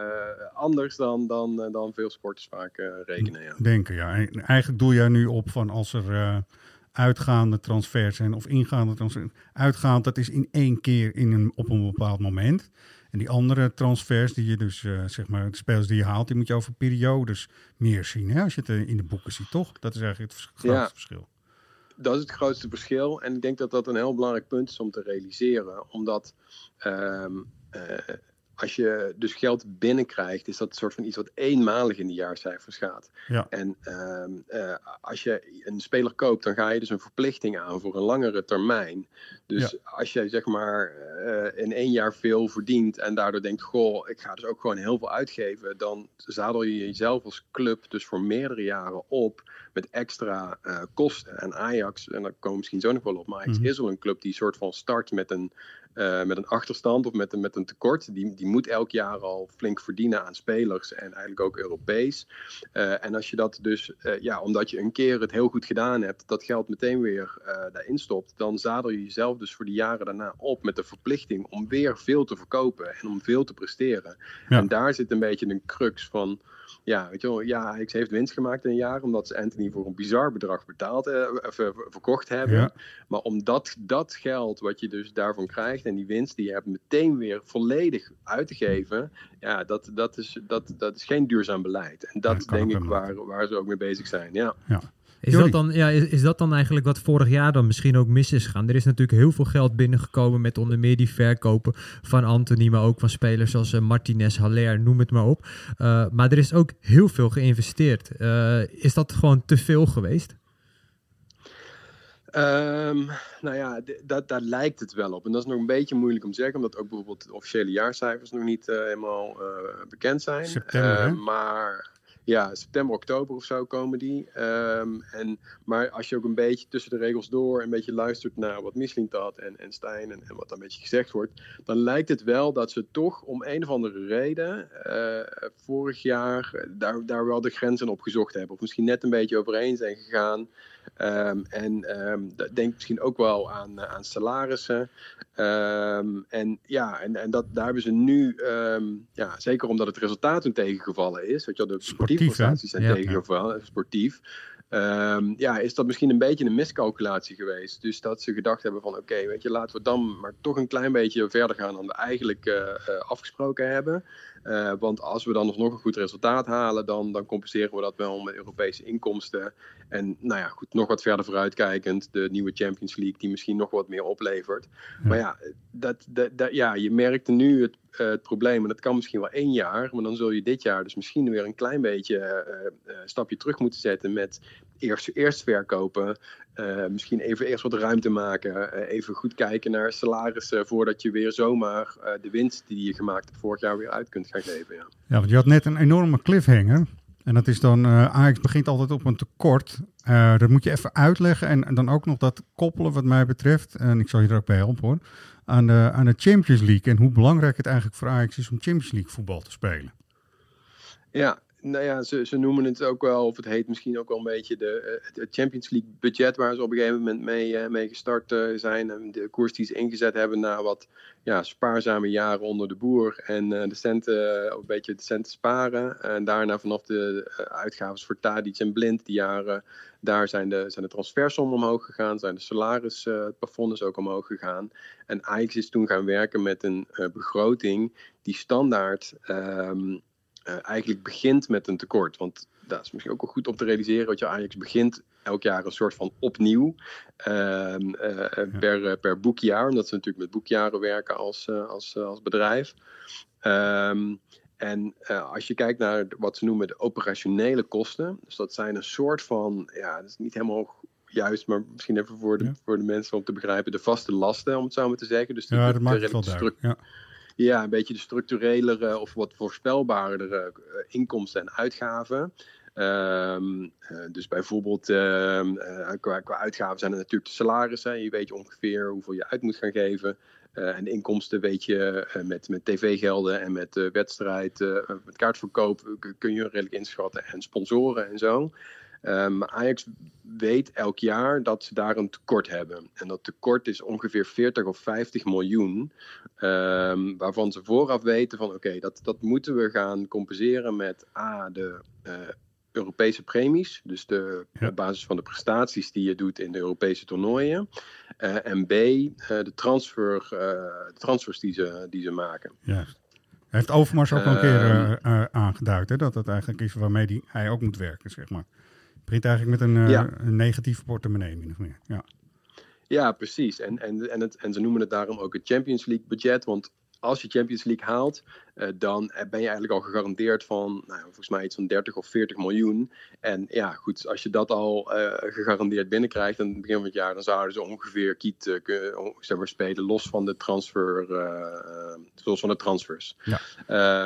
[SPEAKER 7] anders dan, dan, dan veel sporters vaak rekenen. Ja.
[SPEAKER 4] Denken, ja. En eigenlijk doe jij nu op van als er uitgaande transfers zijn of ingaande transfers. Uitgaand, dat is in één keer in een, op een bepaald moment. En die andere transfers die je dus, uh, zeg maar, de spelers die je haalt, die moet je over periodes meer zien. Hè? Als je het in de boeken ziet, toch? Dat is eigenlijk het grootste ja, verschil.
[SPEAKER 7] Dat is het grootste verschil. En ik denk dat dat een heel belangrijk punt is om te realiseren. Omdat um, uh, als je dus geld binnenkrijgt, is dat een soort van iets wat eenmalig in de jaarcijfers gaat.
[SPEAKER 4] Ja.
[SPEAKER 7] En uh, uh, als je een speler koopt, dan ga je dus een verplichting aan voor een langere termijn. Dus ja. als je zeg maar uh, in één jaar veel verdient en daardoor denkt, goh, ik ga dus ook gewoon heel veel uitgeven, dan zadel je jezelf als club dus voor meerdere jaren op met extra kosten. En Ajax, en daar komen we misschien zo nog wel op, maar Ajax mm -hmm. is wel een club die soort van start met een uh, met een achterstand of met een, met een tekort. Die, die moet elk jaar al flink verdienen aan spelers en eigenlijk ook Europees. Uh, en als je dat dus, uh, ja, omdat je een keer het heel goed gedaan hebt, dat geld meteen weer daarin stopt, dan zadel je jezelf dus voor de jaren daarna op met de verplichting om weer veel te verkopen en om veel te presteren. Ja. En daar zit een beetje een crux van ja, weet je wel, ja, Ajax heeft winst gemaakt in een jaar omdat ze Anthony voor een bizar bedrag betaald, eh, verkocht hebben. Ja. Maar omdat dat geld wat je dus daarvan krijgt en die winst die je hebt meteen weer volledig uit te geven, ja, dat, dat, is, dat, dat is geen duurzaam beleid. En dat ja, denk ik waar, waar ze ook mee bezig zijn. Ja.
[SPEAKER 4] ja.
[SPEAKER 6] Is dat, dan, ja, is, is dat dan eigenlijk wat vorig jaar dan misschien ook mis is gegaan? Er is natuurlijk heel veel geld binnengekomen met onder meer die verkopen van Anthony, maar ook van spelers zoals uh, Martinez, Haller, noem het maar op. Uh, maar er is ook heel veel geïnvesteerd. Uh, is dat gewoon te veel geweest?
[SPEAKER 7] Um, nou ja, dat, daar lijkt het wel op. En dat is nog een beetje moeilijk om te zeggen, omdat ook bijvoorbeeld de officiële jaarcijfers nog niet helemaal bekend zijn.
[SPEAKER 4] September,
[SPEAKER 7] maar ja, september, oktober of zo komen die. Um, en, maar als je ook een beetje tussen de regels door een beetje luistert naar wat Michelin had en, en Stijn en, en wat een beetje gezegd wordt, dan lijkt het wel dat ze toch om een of andere reden uh, vorig jaar daar, daar wel de grenzen op gezocht hebben. Of misschien net een beetje overheen zijn gegaan. Um, en um, denk misschien ook wel aan, aan salarissen. Um, en ja, en, en dat, daar hebben ze nu, ja, zeker omdat het resultaat toen tegengevallen is, weet je, de sportieve prestaties zijn ja, tegengevallen, ja. sportief. Um, ja, is dat misschien een beetje een miscalculatie geweest. Dus dat ze gedacht hebben van oké, okay, weet je, laten we dan maar toch een klein beetje verder gaan dan we eigenlijk uh, afgesproken hebben. Uh, want als we dan nog een goed resultaat halen, dan, dan compenseren we dat wel met Europese inkomsten. En nou ja, goed, nog wat verder vooruitkijkend, de nieuwe Champions League die misschien nog wat meer oplevert. Ja. Maar ja, dat, dat, dat, ja, je merkte nu het, het probleem, en dat kan misschien wel één jaar, maar dan zul je dit jaar dus misschien weer een klein beetje uh, stapje terug moeten zetten met eerst, eerst verkopen. misschien even eerst wat ruimte maken. even goed kijken naar salarissen voordat je weer zomaar de winst die je gemaakt hebt vorig jaar weer uit kunt gaan geven. Ja,
[SPEAKER 4] ja want je had net een enorme cliffhanger. En dat is dan, uh, Ajax begint altijd op een tekort. Uh, dat moet je even uitleggen. En, en, dan ook nog dat koppelen wat mij betreft. En ik zal je er ook bij helpen hoor. Aan de, aan de Champions League. En hoe belangrijk het eigenlijk voor Ajax is om Champions League voetbal te spelen.
[SPEAKER 7] Ja, nou ja, ze, ze noemen het ook wel, of het heet misschien ook wel een beetje de, eh, het Champions League budget waar ze op een gegeven moment mee, uh, mee gestart uh, zijn. En de koers die ze ingezet hebben na wat ja, spaarzame jaren onder de boer. En de centen, een beetje de centen sparen. En daarna vanaf de uitgaven voor Tadic en Blind, die jaren, daar zijn de, zijn de transfersommen omhoog gegaan. Zijn de salarisplafonds ook omhoog gegaan. En Ajax is toen gaan werken met een begroting die standaard... Um, uh, eigenlijk begint met een tekort. Want dat is misschien ook wel goed om te realiseren. Dat je Ajax begint elk jaar een soort van opnieuw uh, uh, per, per boekjaar. Omdat ze natuurlijk met boekjaren werken als, als, als bedrijf. Um, en als je kijkt naar wat ze noemen de operationele kosten. Dus dat zijn een soort van, ja, dat is niet helemaal juist, maar misschien even voor de, voor de mensen om te begrijpen, de vaste lasten, om het zo maar te zeggen. Dus
[SPEAKER 4] ja, dat maakt het wel duidelijk. Ja
[SPEAKER 7] ja, een beetje de structurelere of wat voorspelbaardere eh, inkomsten en uitgaven. Um, uh, dus bijvoorbeeld uh, qua, qua, uitgaven zijn er natuurlijk de salarissen. Je weet ongeveer hoeveel je uit moet gaan geven. En de inkomsten weet je met, met tv-gelden en met wedstrijd, met kaartverkoop kun je redelijk inschatten. En sponsoren en zo. Um, Ajax weet elk jaar dat ze daar een tekort hebben. En dat tekort is ongeveer 40 of 50 miljoen. Um, waarvan ze vooraf weten van oké, dat, dat moeten we gaan compenseren met A, de uh, Europese premies. Dus de, op basis van de prestaties die je doet in de Europese toernooien. Uh, en B, uh, de, transfer, transfers die ze, die ze maken.
[SPEAKER 4] Ja. Heeft Overmars ook al een keer ehm, aangeduid, hè, dat dat eigenlijk is waarmee die, hij ook moet werken, zeg maar begint eigenlijk met een, uh, ja. een negatieve portemonnee, min of meer. Ja.
[SPEAKER 7] Ja, precies. En, en, en, het, en ze noemen het daarom ook het Champions League budget. Want als je Champions League haalt, uh, dan ben je eigenlijk al gegarandeerd van, nou, volgens mij iets van 30 of 40 miljoen. En ja, goed, als je dat al uh, gegarandeerd binnenkrijgt aan het begin van het jaar, dan zouden ze ongeveer kiet uh, kunnen, zeg maar, spelen, los van de transfer, los van de transfers. Ja.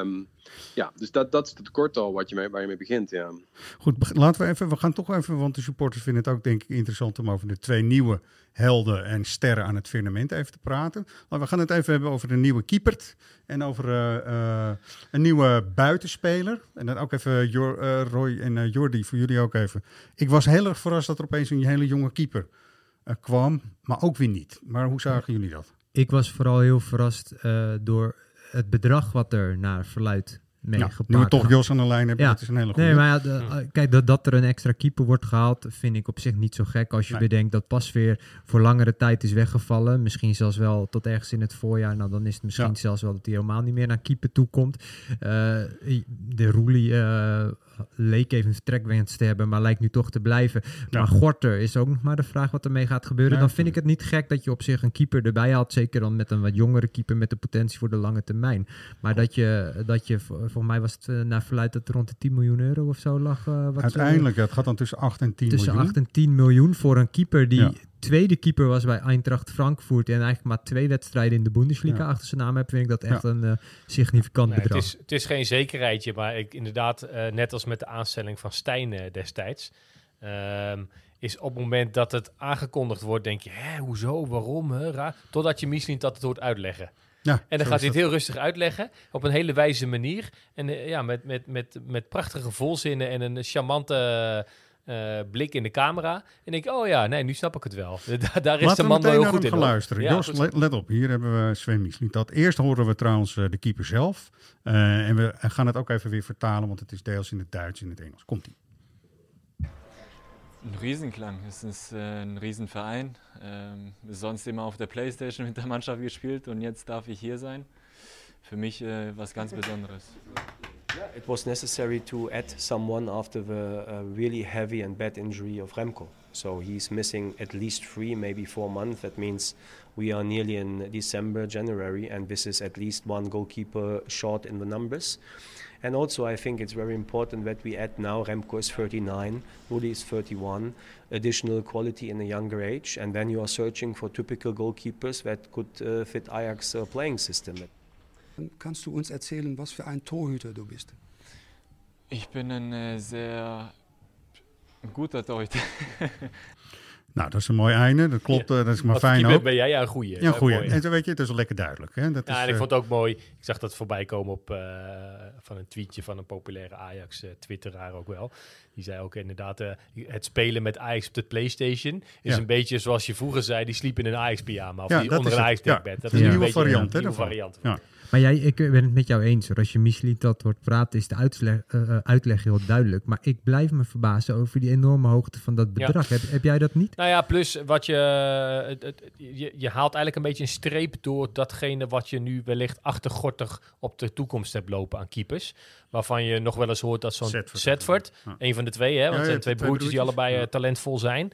[SPEAKER 7] Um, ja, dus dat, dat is het tekort al wat je mee, waar je mee begint. Ja.
[SPEAKER 4] Goed, laten we even, we gaan toch even, want de supporters vinden het ook denk ik interessant om over de twee nieuwe helden en sterren aan het firmament even te praten. Maar we gaan het even hebben over de nieuwe keeper en over uh, uh, een nieuwe buitenspeler. En dan ook even uh, Roy en Jordi, voor jullie ook even. Ik was heel erg verrast dat er opeens een hele jonge keeper kwam, maar ook weer niet. Maar hoe zagen jullie dat?
[SPEAKER 6] Ik was vooral heel verrast door het bedrag wat er naar verluidt mee ja,
[SPEAKER 4] Nu we toch Jos aan de lijn hebben, ja. dat is een hele goede.
[SPEAKER 6] Nee, maar ja, de, kijk, dat, dat er een extra keeper wordt gehaald, vind ik op zich niet zo gek. Als je nee. bedenkt dat Pasveer voor langere tijd is weggevallen. Misschien zelfs wel tot ergens in het voorjaar. Nou, dan is het misschien ja. zelfs wel dat hij helemaal niet meer naar keeper toe komt. Uh, de Roelie uh, leek even een vertrekwens te hebben, maar lijkt nu toch te blijven. Ja. Maar Gorter is ook nog maar de vraag wat ermee gaat gebeuren. Ja, dan vind ik het niet gek dat je op zich een keeper erbij haalt. Zeker dan met een wat jongere keeper met de potentie voor de lange termijn. Maar dat je, dat je volgens mij was het uh, naar verluid dat rond de 10 miljoen euro of zo lag. Uh,
[SPEAKER 4] wat Uiteindelijk, ze, het gaat dan tussen 8 en 10
[SPEAKER 6] tussen
[SPEAKER 4] miljoen.
[SPEAKER 6] Tussen 8 en 10 miljoen voor een keeper die tweede keeper was bij Eintracht Frankfurt en eigenlijk maar twee wedstrijden in de Bundesliga ja. achter zijn naam heb, vind ik dat echt ja. een uh, significant nee, bedrag.
[SPEAKER 5] Het is, het is geen zekerheidje, maar ik, inderdaad, uh, net als met de aanstelling van Stijn uh, destijds, um, is op het moment dat het aangekondigd wordt, denk je, hè, hoezo, waarom, hè, raar, totdat je misschien dat het hoort uitleggen. Ja, en dan gaat hij het heel rustig uitleggen, op een hele wijze manier. En ja, met, met, met, met prachtige volzinnen en een charmante uh, blik in de camera. En denk oh ja, nee, nu snap ik het wel. [LAUGHS] daar, daar is
[SPEAKER 4] Laten
[SPEAKER 5] de man wel heel goed
[SPEAKER 4] in. luisteren. Ja, Jos, let, let, op. Hier hebben we Sven Misliet. Dat eerst horen we trouwens uh, de keeper zelf. Uh, en we gaan het ook even weer vertalen, want het is deels in het Duits en in het Engels. Komt-ie.
[SPEAKER 8] Ein Riesenklang. Es ist äh, ein Riesenverein. Ähm, sonst immer auf der Playstation mit der Mannschaft gespielt und jetzt darf ich hier sein. Für mich äh, was ganz Besonderes.
[SPEAKER 9] Yeah, it was necessary to add someone after the uh, really heavy and bad injury of Remco. So he's missing at least three, maybe four months. That means we are nearly in December, January, and this is at least one goalkeeper short in the numbers. And also, I think it's very important that we add now Remco is 39, Rudi is 31, additional quality in a younger age, and then you are searching for typical goalkeepers that could uh, fit Ajax uh, playing system.
[SPEAKER 10] Kannst du uns erzählen, was für ein Torhüter du bist?
[SPEAKER 8] Ich bin ein äh, sehr guter Torhüter. [LAUGHS]
[SPEAKER 4] Nou, dat is een mooi einde. Dat klopt. Ja. Dat is maar
[SPEAKER 5] Wat
[SPEAKER 4] fijn
[SPEAKER 5] keeper
[SPEAKER 4] ook.
[SPEAKER 5] ben jij? Ja, een goeie.
[SPEAKER 4] Ja, goeie.
[SPEAKER 5] Mooi.
[SPEAKER 4] En zo weet je, het is wel lekker duidelijk. Hè? Dat
[SPEAKER 5] Ja,
[SPEAKER 4] is,
[SPEAKER 5] en ik
[SPEAKER 4] eh,
[SPEAKER 5] vond het ook mooi. Ik zag dat voorbij komen op eh, van een tweetje van een populaire Ajax eh, Twitteraar ook wel. Die zei ook inderdaad, eh, het spelen met Ajax op de Playstation is
[SPEAKER 4] Ja.
[SPEAKER 5] een beetje zoals je vroeger zei, die sliep in een Ajax pyjama of
[SPEAKER 4] Ja,
[SPEAKER 5] die
[SPEAKER 4] dat
[SPEAKER 5] onder
[SPEAKER 4] is
[SPEAKER 5] een. Ajax
[SPEAKER 4] Ja.
[SPEAKER 5] dekbed. Dat
[SPEAKER 4] Ja.
[SPEAKER 5] is een
[SPEAKER 4] Nieuwe
[SPEAKER 5] beetje
[SPEAKER 4] variant,
[SPEAKER 5] een
[SPEAKER 4] hè,
[SPEAKER 5] nieuwe variant.
[SPEAKER 4] Ja.
[SPEAKER 6] Maar jij, ik ben het met jou eens. hoor. Als je Misliet dat hoort praten, is de uitleg, eh, eh, uitleg heel duidelijk. Maar ik blijf me verbazen over die enorme hoogte van dat bedrag. Heb, heb jij dat niet?
[SPEAKER 5] Nou ja, plus wat je, het, het- je, je haalt eigenlijk een beetje een streep door datgene wat je nu wellicht achtergortig op de toekomst hebt lopen aan keepers. Waarvan je nog wel eens hoort dat zo'n
[SPEAKER 4] Ja.
[SPEAKER 5] een van de twee, hè, want
[SPEAKER 4] Ja,
[SPEAKER 5] het
[SPEAKER 4] ja,
[SPEAKER 5] zijn twee broertjes die allebei
[SPEAKER 4] Ja.
[SPEAKER 5] eh, talentvol zijn.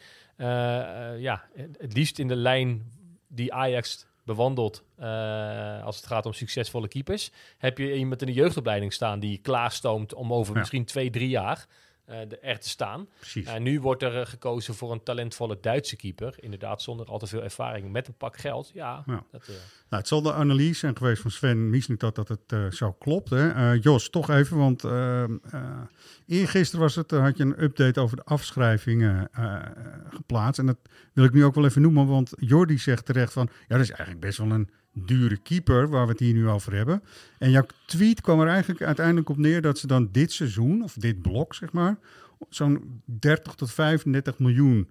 [SPEAKER 5] Ja, het liefst in de lijn die Ajax bewandelt eh, als het gaat om succesvolle keepers. Heb je iemand in de jeugdopleiding staan die klaarstoomt om over
[SPEAKER 4] Ja.
[SPEAKER 5] misschien twee, drie jaar de- er te staan.
[SPEAKER 4] Precies.
[SPEAKER 5] En nu wordt er eh, gekozen voor een talentvolle Duitse keeper. Inderdaad, zonder al te veel ervaring. Met een pak geld. Ja,
[SPEAKER 4] Ja.
[SPEAKER 5] dat, eh,
[SPEAKER 4] Nou, het zal de analyse zijn geweest van Sven Misnik dat, dat het eh, zo klopt. Hè? Eh, Jos, toch even, want eergisteren was het, eh, had je een update over de afschrijvingen eh, geplaatst. En dat wil ik nu ook wel even noemen, want Jordi zegt terecht van... ja, dat is eigenlijk best wel een dure keeper waar we het hier nu over hebben. En jouw tweet kwam er eigenlijk uiteindelijk op neer dat ze dan dit seizoen, of dit blok zeg maar... zo'n 30 tot 35 miljoen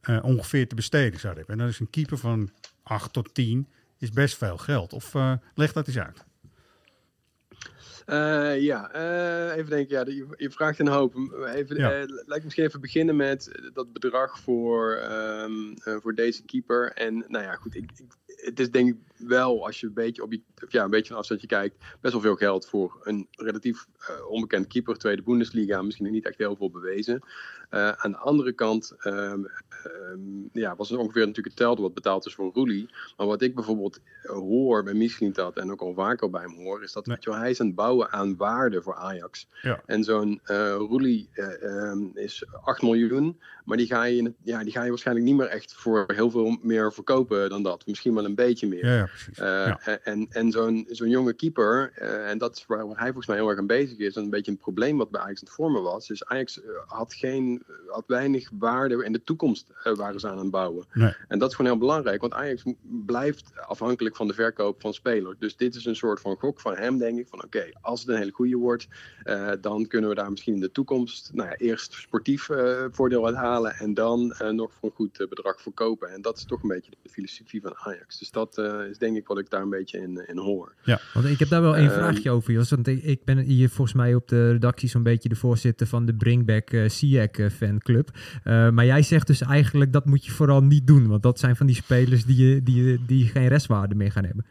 [SPEAKER 4] eh, ongeveer te besteden zouden hebben. En dat is een keeper van 8 tot 10 is best veel geld. Of uh, leg dat eens uit.
[SPEAKER 7] Uh, ja, uh, even denken. Ja, je, je, vraagt een hoop. Even, ja. uh, laat ik misschien even beginnen met dat bedrag voor, um, voor deze keeper. En nou ja, goed. Ik, ik, het is denk ik wel, als je een beetje, op je, ja, een beetje van afstandje kijkt, best wel veel geld voor een relatief onbekend keeper. Tweede Bundesliga, misschien niet echt heel veel bewezen. Uh, aan de andere kant um, um, ja, was het ongeveer natuurlijk hetzelfde wat betaald is voor Roelie. Maar wat ik bijvoorbeeld hoor bij Mislintat en ook al vaker bij hem hoor, is dat nee. wel, hij is aan het bouwen aan waarde voor Ajax.
[SPEAKER 4] Ja.
[SPEAKER 7] En zo'n uh, Roelie um, is 8 miljoen, maar die ga, je, ja, die ga je waarschijnlijk niet meer echt voor heel veel meer verkopen dan dat. Misschien wel een beetje meer.
[SPEAKER 4] Ja, ja precies.
[SPEAKER 7] Ja. En, en zo'n zo'n jonge keeper, en dat is waar hij volgens mij heel erg aan bezig is, en een beetje een probleem wat bij Ajax aan het vormen was. Dus Ajax had geen had weinig waarde in de toekomst uh, waren ze aan het bouwen.
[SPEAKER 4] Nee.
[SPEAKER 7] En dat is gewoon heel belangrijk, want Ajax blijft afhankelijk van de verkoop van spelers. Dus dit is een soort van gok van hem, denk ik, van oké, okay, als het een hele goede wordt, dan kunnen we daar misschien in de toekomst nou ja, eerst sportief voordeel uit halen en dan nog voor een goed bedrag verkopen. En dat is toch een beetje de filosofie van Ajax. Dus dat is denk ik wat ik daar een beetje in, in hoor.
[SPEAKER 6] Ja, want ik heb daar wel één vraagje over, Jos. Want ik, ben hier volgens mij op de redactie zo'n beetje de voorzitter van de Bringback uh, SIAC fanclub. Maar jij zegt dus eigenlijk dat moet je vooral niet doen. Want dat zijn van die spelers die, die, die geen restwaarde meer gaan hebben.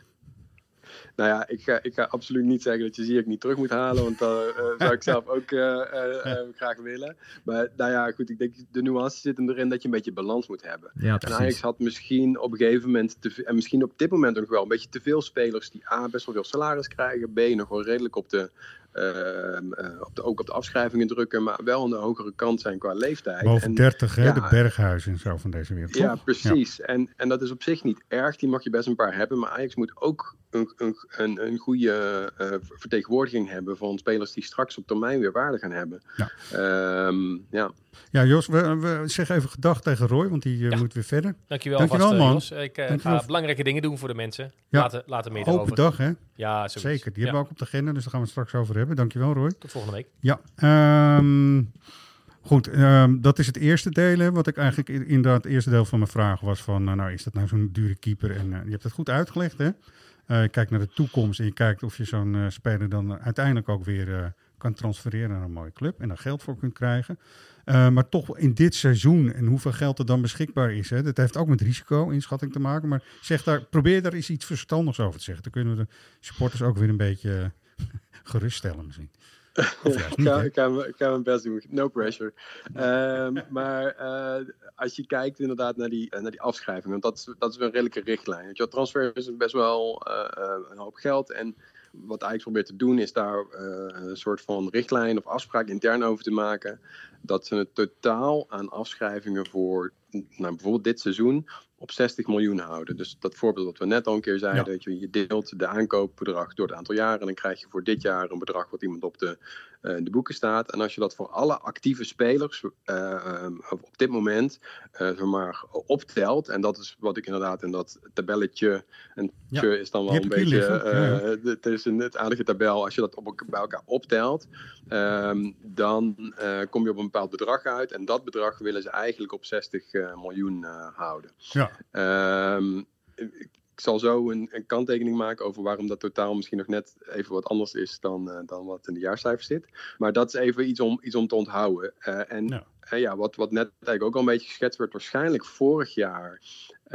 [SPEAKER 7] Nou ja, ik ga, ik ga absoluut niet zeggen dat je Ziyech niet terug moet halen. Want dat uh, zou ik zelf ook uh, uh, graag willen. Maar nou ja, goed, ik denk de nuance zit hem erin dat je een beetje balans moet hebben.
[SPEAKER 6] Ja,
[SPEAKER 7] en Ajax had misschien op een gegeven moment, te, en misschien op dit moment nog wel, een beetje te veel spelers die A, best wel veel salaris krijgen. B, nog wel redelijk op de, uh, op de, ook op de afschrijvingen drukken, maar wel aan de hogere kant zijn qua leeftijd.
[SPEAKER 4] Boven
[SPEAKER 7] en,
[SPEAKER 4] 30, hè? Ja, de berghuizen en zo van deze wereld.
[SPEAKER 7] Ja, precies. Ja. En, en dat is op zich niet erg, die mag je best een paar hebben, maar Ajax moet ook een, een, een, een goede uh, vertegenwoordiging hebben van spelers die straks op termijn weer waarde gaan hebben.
[SPEAKER 4] Ja,
[SPEAKER 7] um, ja.
[SPEAKER 4] ja Jos, we, we zeggen even gedag tegen Roy, want die uh, ja. moet weer verder.
[SPEAKER 5] Dankjewel,
[SPEAKER 4] Dankjewel
[SPEAKER 5] vast,
[SPEAKER 4] man.
[SPEAKER 5] Jos. Ik uh,
[SPEAKER 4] Dankjewel.
[SPEAKER 5] ga belangrijke dingen doen voor de mensen.
[SPEAKER 4] Ja.
[SPEAKER 5] Later, later meer
[SPEAKER 4] Open
[SPEAKER 5] erover.
[SPEAKER 4] dag, hè?
[SPEAKER 5] Ja, zoiets.
[SPEAKER 4] Zeker. Die
[SPEAKER 5] ja.
[SPEAKER 4] hebben we ook op de agenda, dus daar gaan we het straks over hebben. Dankjewel, Roy.
[SPEAKER 5] Tot volgende week.
[SPEAKER 4] Ja. Um, Goed, um, dat is het eerste deel. Hè, wat ik eigenlijk inderdaad het eerste deel van mijn vraag was van, uh, nou is dat nou zo'n dure keeper? En uh, je hebt het goed uitgelegd, hè? Uh, je kijkt naar de toekomst en je kijkt of je zo'n uh, speler dan uiteindelijk ook weer uh, kan transfereren naar een mooie club en daar geld voor kunt krijgen. Maar toch in dit seizoen en hoeveel geld er dan beschikbaar is, hè, dat heeft ook met risico-inschatting te maken. Maar zeg daar, probeer daar eens iets verstandigs over te zeggen. Dan kunnen we de supporters ook weer een beetje [LAUGHS] geruststellen misschien.
[SPEAKER 7] Ik, ga, ik, ga, ik, ga, mijn best doen, no pressure. Um, [LAUGHS] maar uh, als je kijkt inderdaad naar die, naar die afschrijving, want dat is, dat is een redelijke richtlijn. Je, transfer is best wel uh, een hoop geld en wat Ajax probeert te doen is daar uh, een soort van richtlijn of afspraak intern over te maken. Dat ze het totaal aan afschrijvingen voor nou, bijvoorbeeld dit seizoen op 60 miljoen houden. Dus dat voorbeeld wat we net al een keer zeiden, dat je, je deelt de aankoopbedrag door het aantal jaren en dan krijg je voor dit jaar een bedrag wat iemand op de, uh, de boeken staat. En als je dat voor alle actieve spelers uh, op dit moment uh, maar optelt, en dat is wat ik inderdaad in dat tabelletje, en ja. is dan wel een beetje, het is een het aardige tabel, als je dat op, bij elkaar optelt, um, dan kom je op een bepaald bedrag uit en dat bedrag willen ze eigenlijk op 60 miljoen houden.
[SPEAKER 4] Ja.
[SPEAKER 7] Um, ik zal zo een, een, kanttekening maken over waarom dat totaal misschien nog net even wat anders is dan, uh, dan wat in de jaarcijfers zit. Maar dat is even iets om, iets om te onthouden. Uh, en ja. Uh, ja, wat, wat net eigenlijk ook al een beetje geschetst werd, waarschijnlijk vorig jaar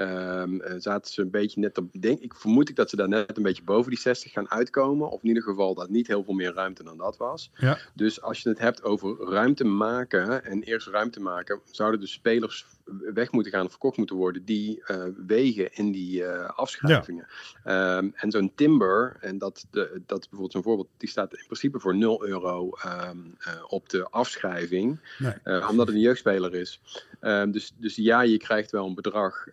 [SPEAKER 7] Um, zaten ze een beetje net op. Denk, ik vermoed ik dat ze daar net een beetje boven die 60 gaan uitkomen. Of in ieder geval dat niet heel veel meer ruimte dan dat was.
[SPEAKER 4] Ja.
[SPEAKER 7] Dus als je het hebt over ruimte maken en eerst ruimte maken, zouden de spelers weg moeten gaan, verkocht moeten worden, die uh, wegen in die uh, afschrijvingen. Ja. Um, en zo'n Timber, en dat, de, dat is bijvoorbeeld zo'n voorbeeld, die staat in principe voor 0 euro um, uh, op de afschrijving, nee. omdat het een jeugdspeler is. Um, dus, dus ja, je krijgt wel een bedrag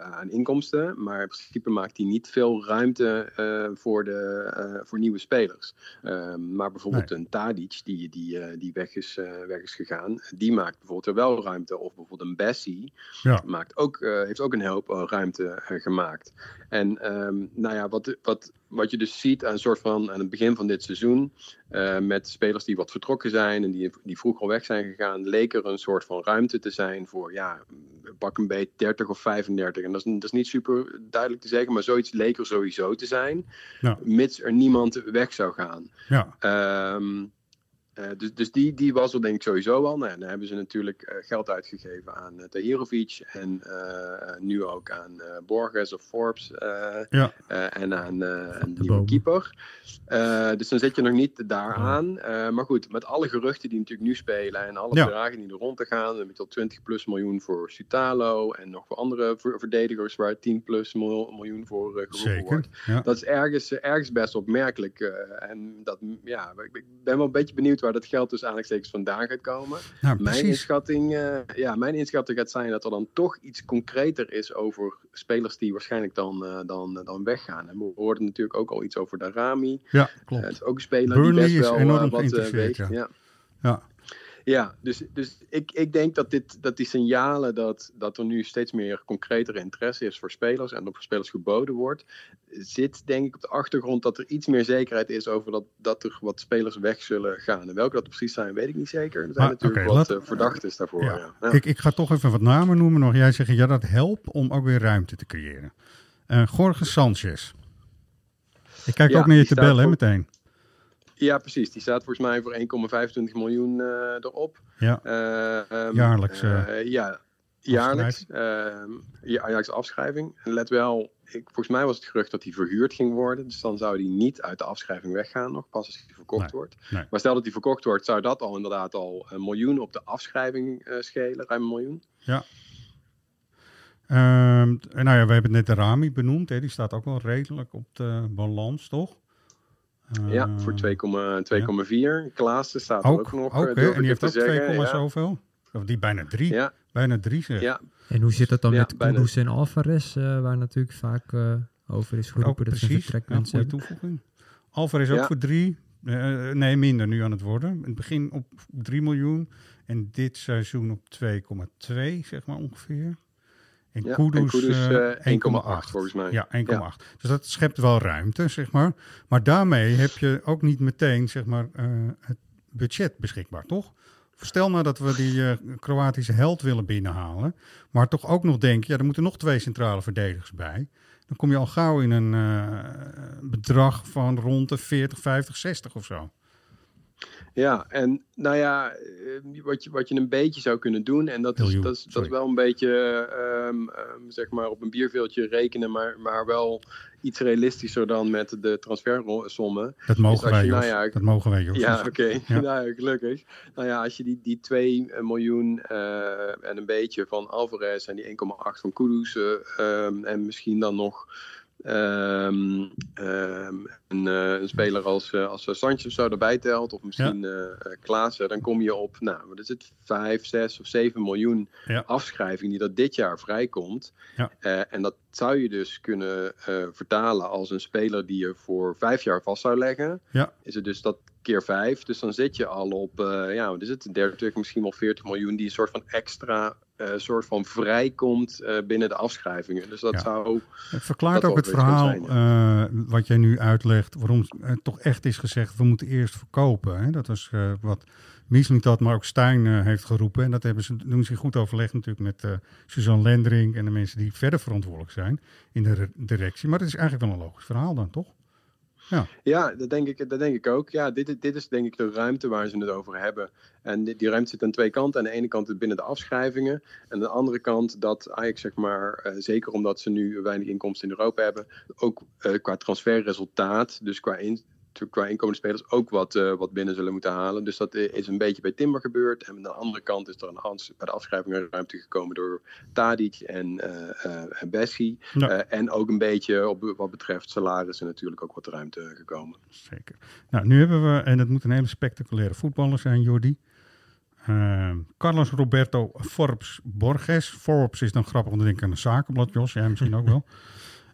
[SPEAKER 7] aan inkomsten, maar in principe maakt die niet veel ruimte voor, de, voor nieuwe spelers. maar bijvoorbeeld nee. een Tadic, die, die, die weg, is, weg is gegaan, die maakt bijvoorbeeld er wel ruimte. Of bijvoorbeeld een Bessie
[SPEAKER 4] ja.
[SPEAKER 7] maakt ook, uh, heeft ook een hoop uh, ruimte uh, gemaakt. En um, nou ja, wat, wat, wat je dus ziet aan, een soort van, aan het begin van dit seizoen, met spelers die wat vertrokken zijn en die, die vroeg al weg zijn gegaan, leek er een soort van ruimte te zijn voor, ja, pak een beetje 30 of 35. En dat is, dat is niet super duidelijk te zeggen, maar zoiets leek er sowieso te zijn,
[SPEAKER 4] ja.
[SPEAKER 7] mits er niemand weg zou gaan.
[SPEAKER 4] Ja.
[SPEAKER 7] Um, uh, dus dus die, die was er denk ik sowieso al. Nou, dan hebben ze natuurlijk uh, geld uitgegeven aan uh, Tahirovic en nu ook aan Borges of Forbes
[SPEAKER 4] ja.
[SPEAKER 7] en aan een nieuwe keeper. dus dan zit je nog niet daaraan. maar goed, met alle geruchten die natuurlijk nu spelen en alle
[SPEAKER 4] Ja.
[SPEAKER 7] bedragen die er rond te gaan, heb je tot 20 plus miljoen voor Sutalo en nog voor andere ver- verdedigers waar 10 plus mil- miljoen voor eh, geroepen
[SPEAKER 4] Zeker.
[SPEAKER 7] wordt.
[SPEAKER 4] Ja.
[SPEAKER 7] Dat is ergens, eh, ergens best opmerkelijk. eh, en dat, ja, ik ben wel een beetje benieuwd waar dat geld dus aanhalingstekens vandaan gaat komen.
[SPEAKER 4] Nou,
[SPEAKER 7] mijn, inschatting, eh, ja, mijn inschatting gaat zijn dat er dan toch iets concreter is over spelers die waarschijnlijk dan, eh, dan, dan weggaan. En we hoorden natuurlijk ook al iets over Darami.
[SPEAKER 4] Ja,
[SPEAKER 7] Eh,
[SPEAKER 4] klopt.
[SPEAKER 7] het is ook een speler
[SPEAKER 4] Burnley
[SPEAKER 7] die best
[SPEAKER 4] is
[SPEAKER 7] wel
[SPEAKER 4] enorm
[SPEAKER 7] eh, wat eh, weegt.
[SPEAKER 4] ja.
[SPEAKER 7] Ja.
[SPEAKER 4] Ja.
[SPEAKER 7] Ja, dus, dus ik, ik denk dat, dit, dat die signalen dat, dat er nu steeds meer concretere interesse is voor spelers en dat voor spelers geboden wordt, zit denk ik op de achtergrond dat er iets meer zekerheid is over dat, dat er wat spelers weg zullen gaan. En welke dat precies zijn, weet ik niet zeker. Er zijn
[SPEAKER 4] Maar,
[SPEAKER 7] natuurlijk wat
[SPEAKER 4] laat-
[SPEAKER 7] eh, verdachten daarvoor.
[SPEAKER 4] Ja. Ik, ik ga toch even wat namen noemen nog. Jij zegt, ja, dat helpt om ook weer ruimte te creëren. Eh Jorge Sanchez. Ik kijk
[SPEAKER 7] Ja,
[SPEAKER 4] ook naar je tabel, hè, meteen.
[SPEAKER 7] Ja, precies. Die staat volgens mij voor 1,25 miljoen eh, erop.
[SPEAKER 4] Ja.
[SPEAKER 7] Ehm,
[SPEAKER 4] Jaarlijks, eh,
[SPEAKER 7] ja, jaarlijks. ehm, ja, jaarlijks afschrijving. En let wel, ik, volgens mij was het gerucht dat hij verhuurd ging worden. Dus dan zou hij niet uit de afschrijving weggaan nog, pas als hij verkocht
[SPEAKER 4] Nee,
[SPEAKER 7] wordt.
[SPEAKER 4] nee.
[SPEAKER 7] Maar stel dat hij verkocht wordt, zou dat al inderdaad al een miljoen op de afschrijving schelen. Ruim een miljoen.
[SPEAKER 4] Ja. Ehm, en nou ja, we hebben net de Rami benoemd. Hè. Die staat ook wel redelijk op de balans, toch?
[SPEAKER 7] Ja,
[SPEAKER 4] Eh,
[SPEAKER 7] voor 2,4. Klaassen staat er
[SPEAKER 4] Ook,
[SPEAKER 7] ook nog.
[SPEAKER 4] ook
[SPEAKER 7] eh,
[SPEAKER 4] En die heeft ook 2,
[SPEAKER 7] zeggen. ja.
[SPEAKER 4] zoveel. Of die bijna 3.
[SPEAKER 7] Ja,
[SPEAKER 4] Bijna 3 zeg.
[SPEAKER 7] ja.
[SPEAKER 6] En hoe zit dat dan
[SPEAKER 7] Ja,
[SPEAKER 6] met. Kudus en Alvarez, eh, waar natuurlijk vaak eh, over is
[SPEAKER 4] Ook
[SPEAKER 6] geroepen dat ze
[SPEAKER 4] precies. Ja,
[SPEAKER 6] vertrekmensen
[SPEAKER 4] goede
[SPEAKER 6] hebben?
[SPEAKER 4] toevoeging. Alvarez ook
[SPEAKER 7] Ja.
[SPEAKER 4] voor 3. nee, minder nu aan het worden. In het begin op 3 miljoen. En dit seizoen op 2,2 zeg maar ongeveer. En
[SPEAKER 7] Ja,
[SPEAKER 4] Kudus,
[SPEAKER 7] Kudus,
[SPEAKER 4] eh,
[SPEAKER 7] eh,
[SPEAKER 4] 1,8
[SPEAKER 7] volgens mij.
[SPEAKER 4] Ja, 1,8. Dus dat schept wel ruimte, zeg maar. Maar daarmee heb je ook niet meteen, zeg maar, eh, het budget beschikbaar, toch? Stel nou dat we die eh, Kroatische held willen binnenhalen, maar toch ook nog denken, ja, er moeten nog twee centrale verdedigers bij. Dan kom je al gauw in een eh, bedrag van rond de 40, 50, 60 of zo.
[SPEAKER 7] Ja, en nou ja, eh, wat je, wat je een beetje zou kunnen doen, en dat is, dat is, dat is wel een beetje, um, zeg maar, op een bierveeltje rekenen, maar, maar wel iets realistischer dan met de transfersommen.
[SPEAKER 4] Dat mogen wij, nou ja, dat mogen wij,
[SPEAKER 7] Ja, oké. Okay. [LAUGHS] nou, gelukkig. Nou ja, als je die, die 2 miljoen uh, en een beetje van Alvarez en die 1,8 van Kudus uh, en misschien dan nog Um, um, een, uh, een, speler als, uh, als Sanchez zo erbij telt, of misschien ja. uh, Klaassen, dan kom je op, nou, wat is het, 5, 6 of 7 miljoen ja. afschrijving die dat dit jaar vrijkomt. Ja. en dat zou je dus kunnen vertalen als een speler die je voor vijf jaar vast zou leggen. Ja. Is het dus dat keer 5, dus dan zit je al op, ja, wat is het, 30, misschien wel 40 miljoen, die een soort van extra uh, soort van vrijkomt uh, binnen de afschrijvingen. Dus dat ja. zou.
[SPEAKER 4] Het verklaart ook het verhaal uh, wat jij nu uitlegt, waarom het toch echt is gezegd: we moeten eerst verkopen. Hè? Dat was wat Miesling dat, maar ook Stijn heeft geroepen. En dat hebben ze, doen ze goed overlegd natuurlijk met Suzanne Lendering en de mensen die verder verantwoordelijk zijn in de directie. Maar het is eigenlijk wel een logisch verhaal dan, toch?
[SPEAKER 7] Ja, ja dat, denk ik, dat denk ik ook. Ja, dit, dit is denk ik de ruimte waar ze het over hebben. En die, ruimte zit aan twee kanten. Aan de ene kant binnen de afschrijvingen. En aan de andere kant dat Ajax, zeg maar, uh, zeker omdat ze nu weinig inkomsten in Europa hebben, ook uh, qua transferresultaat, dus qua in, qua inkomende spelers ook wat, uh, wat binnen zullen moeten halen. Dus dat is een beetje bij Timber gebeurd. En aan de andere kant is er een Hans bij de afschrijvingen ruimte gekomen door Tadic en, uh, uh, en Bessie. Ja. en ook een beetje op wat betreft salarissen natuurlijk ook wat ruimte gekomen.
[SPEAKER 4] Zeker. Nou, nu hebben we, en het moet een hele spectaculaire voetballer zijn, Jordi. Carlos Roberto Forbes Borges. Forbes is dan grappig, want dan denk ik aan een zakenblad, Jos. Jij misschien ook wel.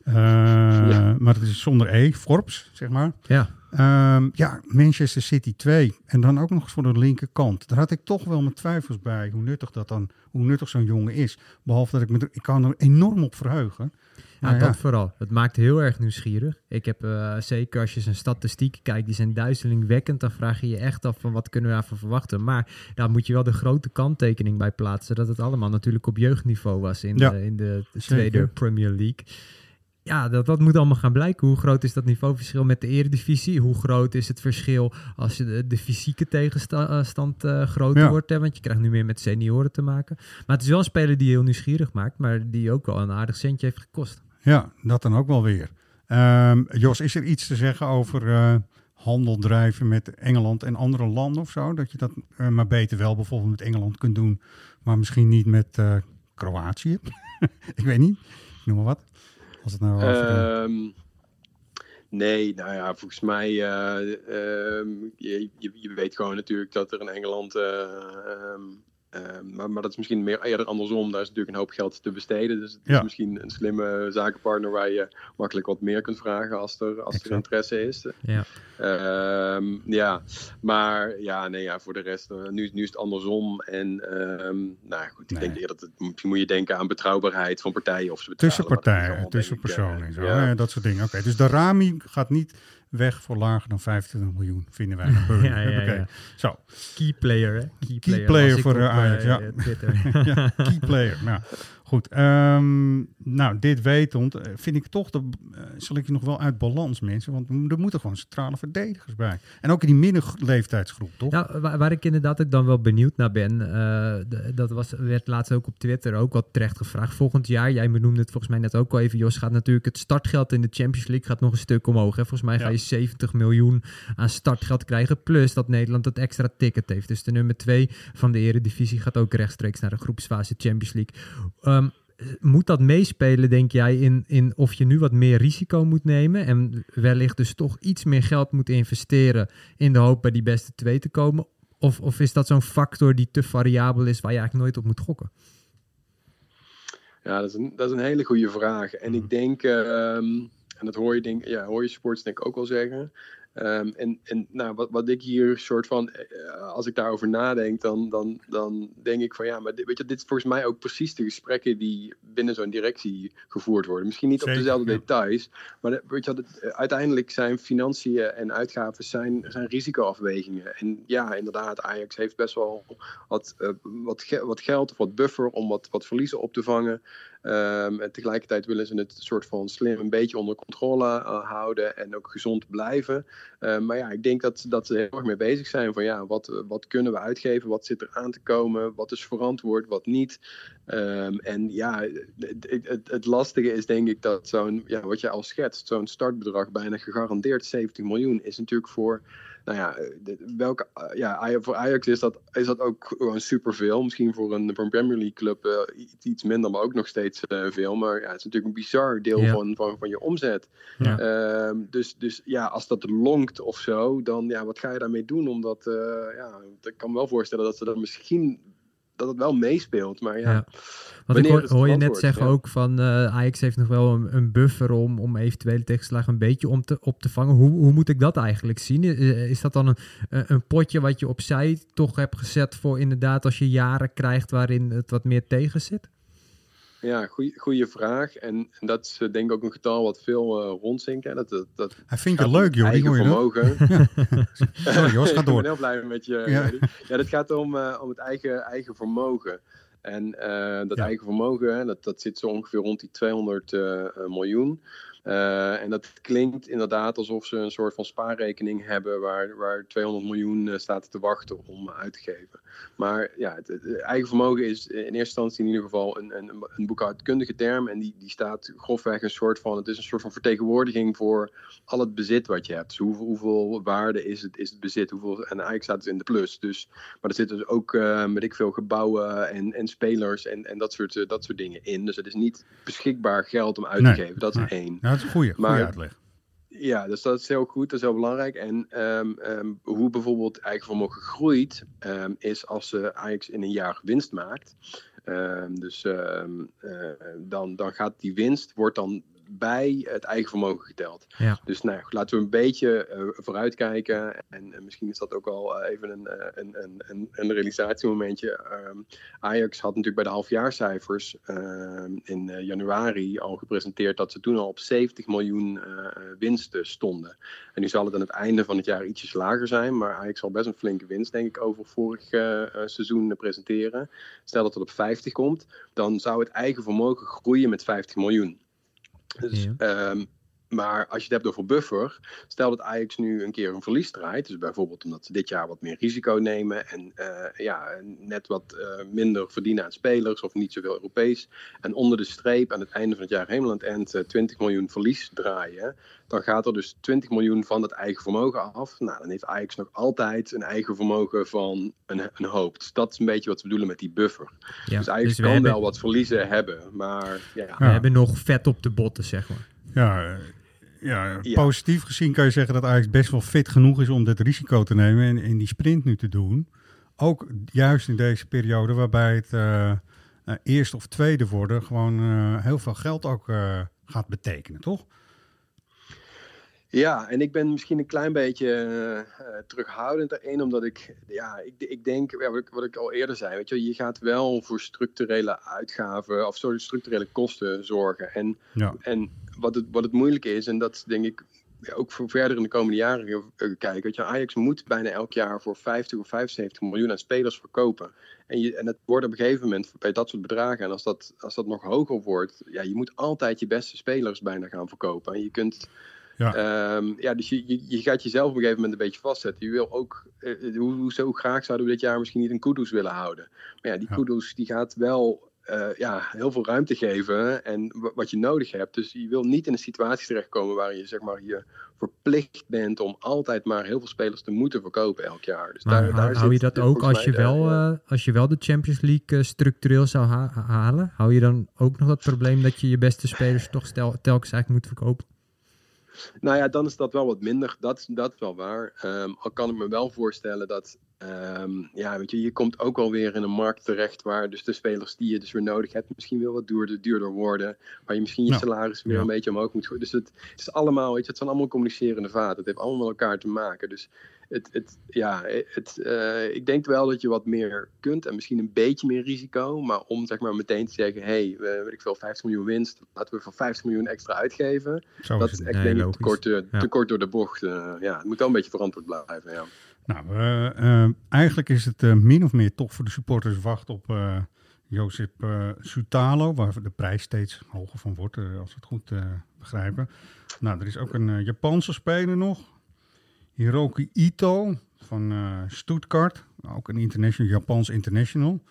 [SPEAKER 4] Uh, [LAUGHS] ja. Maar het is zonder E, Forbes, zeg maar.
[SPEAKER 6] Ja.
[SPEAKER 4] Um, ja, Manchester City 2. En dan ook nog eens voor de linkerkant. Daar had ik toch wel mijn twijfels bij hoe nuttig dat dan, hoe nuttig zo'n jongen is. Behalve dat ik me ik kan er enorm op verheugen.
[SPEAKER 6] Ja, nou, dat ja. vooral. Het maakt heel erg nieuwsgierig. Ik heb uh, zeker als je zijn statistieken kijkt, die zijn duizelingwekkend. Dan vraag je je echt af van wat kunnen we daarvan verwachten. Maar daar moet je wel de grote kanttekening bij plaatsen. Dat het allemaal natuurlijk op jeugdniveau was in, ja. de, in de tweede Premier League ja, dat, dat moet allemaal gaan blijken. Hoe groot is dat niveauverschil met de eredivisie? Hoe groot is het verschil als je de, de fysieke tegenstand uh, groter ja. wordt? Hè? Want je krijgt nu meer met senioren te maken. Maar het is wel een speler die heel nieuwsgierig maakt, maar die ook wel een aardig centje heeft gekost.
[SPEAKER 4] Ja, dat dan ook wel weer. Um, Jos, is er iets te zeggen over uh, handel drijven met Engeland en andere landen of zo? Dat je dat uh, maar beter wel bijvoorbeeld met Engeland kunt doen, maar misschien niet met Kroatië? [LAUGHS] Ik weet niet, noem maar wat. Als het nou
[SPEAKER 7] um, nee, nou ja, volgens mij, uh, um, je, je, weet gewoon natuurlijk dat er in Engeland um, uh, maar, maar, dat is misschien meer eerder andersom. Daar is natuurlijk een hoop geld te besteden. Dus het ja. is misschien een slimme zakenpartner waar je makkelijk wat meer kunt vragen als er, als er interesse is.
[SPEAKER 6] Ja.
[SPEAKER 7] Uh, ja, maar ja, nee, ja, voor de rest, uh, nu, nu is het andersom. En um, nou goed, ik nee. denk eerder dat het, misschien moet je denken aan betrouwbaarheid van partijen. Of ze
[SPEAKER 4] tussen partijen, tussen personen en zo. Ja. Ja, dat soort dingen. Oké, okay, dus de Rami gaat niet weg voor lager dan 25 miljoen, vinden wij. [LAUGHS]
[SPEAKER 6] ja, ja, okay.
[SPEAKER 4] Zo.
[SPEAKER 6] Key player, hè?
[SPEAKER 4] Key, key player, voor de Ajax, ja. [LAUGHS] ja. Key player, nou. Goed, um, nou, dit wetend vind ik toch, de, uh, zal ik je nog wel uit balans, mensen. Want er moeten gewoon centrale verdedigers bij. En ook in die middenleeftijdsgroep, toch?
[SPEAKER 6] Nou, waar, waar ik inderdaad ook dan wel benieuwd naar ben, uh, de, dat was, werd laatst ook op Twitter ook wat terecht gevraagd. Volgend jaar, jij benoemde het volgens mij net ook al even, Jos, gaat natuurlijk het startgeld in de Champions League gaat nog een stuk omhoog. Hè? Volgens mij ga je 70 miljoen aan startgeld krijgen, plus dat Nederland het extra ticket heeft. Dus de nummer 2 van de eredivisie gaat ook rechtstreeks naar de groepsfase Champions League. Um, moet dat meespelen, denk jij, in, in of je nu wat meer risico moet nemen en wellicht dus toch iets meer geld moet investeren in de hoop bij die beste twee te komen? Of, of is dat zo'n factor die te variabel is waar je eigenlijk nooit op moet gokken?
[SPEAKER 7] Ja, dat is een, dat is een hele goede vraag. En ik denk, um, en dat hoor je, denk, ja, hoor je sports denk ik ook wel zeggen. Um, en en nou, wat, wat ik hier soort van, uh, als ik daarover nadenk, dan, dan, dan denk ik van ja, maar dit, weet je, dit is volgens mij ook precies de gesprekken die binnen zo'n directie gevoerd worden. Misschien niet Zeker, op dezelfde ja. details, maar weet je, het, uiteindelijk zijn financiën en uitgaven zijn, zijn risicoafwegingen. En ja, inderdaad, Ajax heeft best wel wat, uh, wat, ge wat geld of wat buffer om wat, wat verliezen op te vangen. Um, en tegelijkertijd willen ze het soort van slim een beetje onder controle uh, houden en ook gezond blijven. maar ja, ik denk dat, dat ze heel erg mee bezig zijn van ja, wat, wat kunnen we uitgeven? Wat zit er aan te komen? Wat is verantwoord? Wat niet? Ehm, en ja, het, het, het, lastige is denk ik dat zo'n, ja, wat je al schetst, zo'n startbedrag bijna gegarandeerd 70 miljoen is natuurlijk voor nou ja, welke, eh, ja, voor Ajax is dat, is dat ook gewoon superveel. Misschien voor een, voor een Premier League club uh, iets minder, maar ook nog steeds veel. Maar ja, het is natuurlijk een bizar deel van, van, van je omzet. Ja. Uh, dus, dus ja, als dat longt of zo, dan ja, wat ga je daarmee doen? Omdat, ja, ik kan me wel voorstellen dat ze dat misschien dat het wel meespeelt. Maar ja. ja.
[SPEAKER 6] Want ik hoor, hoor je net zeggen ook van uh, Ajax heeft nog wel een, een, buffer om, om eventuele tegenslagen een beetje om te, op te vangen. Hoe, hoe moet ik dat eigenlijk zien? Is, is dat dan een, een potje wat je opzij toch hebt gezet voor inderdaad als je jaren krijgt waarin het wat meer tegen zit?
[SPEAKER 7] Ja, goede vraag. En, en, dat is denk ik ook een getal wat veel uh, rondzinken. Dat, dat, dat
[SPEAKER 4] Hij vindt je leuk, joh.
[SPEAKER 7] Eigen vermogen. [LAUGHS]
[SPEAKER 4] Sorry, Jos, ga door.
[SPEAKER 7] ik ben heel blij met je. Ja, ja dat gaat om, uh, om het eigen, eigen vermogen. En uh, dat eigen vermogen, dat, dat zit zo ongeveer rond die 200 miljoen. Uh, en dat klinkt inderdaad alsof ze een soort van spaarrekening hebben waar, waar 200 miljoen uh, staat te wachten om uit te geven. Maar ja, het, eigen vermogen is in eerste instantie in ieder geval een, een, een boekhoudkundige term. En die, die staat grofweg een soort van, het is een soort van vertegenwoordiging voor al het bezit wat je hebt. Dus hoeveel, hoeveel waarde is het, is het bezit? Hoeveel, en eigenlijk staat het in de plus. Dus, maar er zitten dus ook, uh, met ik veel, gebouwen en, en spelers en, en dat, soort, dat soort dingen in. Dus het is niet beschikbaar geld om uit te geven. Dat is nee. één
[SPEAKER 4] dat is een goede, goede uitleg.
[SPEAKER 7] Ja, dus dat is heel goed, dat is heel belangrijk. En um, um, hoe bijvoorbeeld eigen vermogen groeit, um, is als ze Ajax in een jaar winst maakt. dus uh, dan, dan gaat die winst, wordt dan bij het eigen vermogen geteld. Ja. Dus nou, laten we een beetje uh, vooruitkijken. En, en, misschien is dat ook al uh, even een, uh, een, een, een, realisatiemomentje. Um, Ajax had natuurlijk bij de halfjaarcijfers ehm, in januari al gepresenteerd dat ze toen al op 70 miljoen winsten stonden. En nu zal het aan het einde van het jaar ietsjes lager zijn. Maar Ajax zal best een flinke winst, denk ik, over vorig seizoen presenteren. Stel dat het op 50 komt, dan zou het eigen vermogen groeien met 50 miljoen. Dus, um, maar als je het hebt over buffer, stel dat Ajax nu een keer een verlies draait, dus bijvoorbeeld omdat ze dit jaar wat meer risico nemen en uh, ja, net wat uh, minder verdienen aan spelers of niet zoveel Europees, en onder de streep aan het einde van het jaar helemaal aan het eind uh, 20 miljoen verlies draaien, dan gaat er dus 20 miljoen van het eigen vermogen af. Nou, dan heeft Ajax nog altijd een eigen vermogen van een, een hoop. Dus dat is een beetje wat we bedoelen met die buffer. Ja, dus Ajax dus kan hebben... wel wat verliezen hebben, maar ja.
[SPEAKER 6] We hebben nog vet op de botten, zeg maar.
[SPEAKER 4] Ja, ja, positief gezien kan je zeggen dat Ajax best wel fit genoeg is om dit risico te nemen en, in die sprint nu te doen. Ook juist in deze periode waarbij het uh, eerste of tweede worden gewoon uh, heel veel geld ook gaat betekenen, toch?
[SPEAKER 7] Ja, en ik ben misschien een klein beetje uh, terughoudend erin, omdat ik, ja, ik, ik denk, ja, wat, ik, wat ik al eerder zei, weet je, je gaat wel voor structurele uitgaven, of sorry, structurele kosten zorgen. En, ja. en wat, het, wat het moeilijk is, en dat denk ik ja, ook voor verder in de komende jaren kijken, weet je, Ajax moet bijna elk jaar voor 50 of 75 miljoen aan spelers verkopen. En, je, en het wordt op een gegeven moment bij dat soort bedragen, en als dat, als dat nog hoger wordt, ja, je moet altijd je beste spelers bijna gaan verkopen. En je kunt ja. Um, ja, dus je, je, je, gaat jezelf op een gegeven moment een beetje vastzetten. Je wil ook, uh, hoe, zo graag zouden we dit jaar misschien niet een Kudus willen houden. Maar ja, die ja. Kudus die gaat wel uh, ja, heel veel ruimte geven en wat je nodig hebt. Dus je wil niet in een situatie terechtkomen waarin je zeg maar je verplicht bent om altijd maar heel veel spelers te moeten verkopen elk jaar. Dus
[SPEAKER 6] maar daar, daar hou je dat ook als je, wel, uh, als je wel de Champions League uh, structureel zou ha halen? Hou je dan ook nog dat probleem dat je je beste spelers toch stel, telkens eigenlijk moet verkopen?
[SPEAKER 7] Nou ja, dan is dat wel wat minder. Dat, dat is wel waar. Um, al kan ik me wel voorstellen dat. Um, ja, weet je, je komt ook alweer in een markt terecht waar dus de spelers die je dus weer nodig hebt, misschien wel wat duurder, duurder worden. Waar je misschien je nou, salaris weer een beetje omhoog moet gooien. Dus het, het, is allemaal, weet je, het zijn allemaal communicerende vaten. Het heeft allemaal met elkaar te maken. Dus het, het, ja, het, uh, ik denk wel dat je wat meer kunt en misschien een beetje meer risico. Maar om zeg maar meteen te zeggen, hé, hey, weet ik veel, 50 miljoen winst, laten we voor 50 miljoen extra uitgeven. Zo dat is echt nee, denk ik te kort, ja. te kort door de bocht. Uh, ja, het moet wel een beetje verantwoord blijven, ja.
[SPEAKER 4] Nou, eigenlijk is het min of meer toch voor de supporters wachten op Josip Sutalo, waar de prijs steeds hoger van wordt, als we het goed begrijpen. Nou, er is ook een Japanse speler nog. Hiroki Ito van Stuttgart, ook een international, Japans international.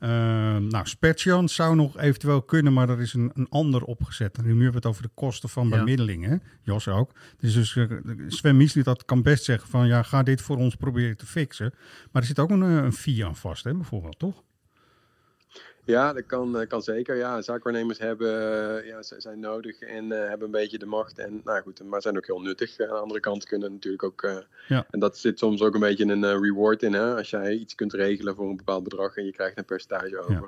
[SPEAKER 4] Uh, nou, Spetsion zou nog eventueel kunnen, maar er is een, een ander opgezet. En nu hebben we het over de kosten van bemiddelingen. Jos ook. Dus, dus uh, Sven Misli dat kan best zeggen van ja, ga dit voor ons proberen te fixen. Maar er zit ook een, een fee aan vast, hè, bijvoorbeeld, toch?
[SPEAKER 7] Ja, dat kan, kan zeker. Ja, zaakwaarnemers hebben, ja, zijn nodig en uh, hebben een beetje de macht. En, nou goed, maar zijn ook heel nuttig. Aan de andere kant kunnen natuurlijk ook. Uh, ja. En dat zit soms ook een beetje een uh, reward in. Hè? Als jij iets kunt regelen voor een bepaald bedrag en je krijgt een percentage over. Ja.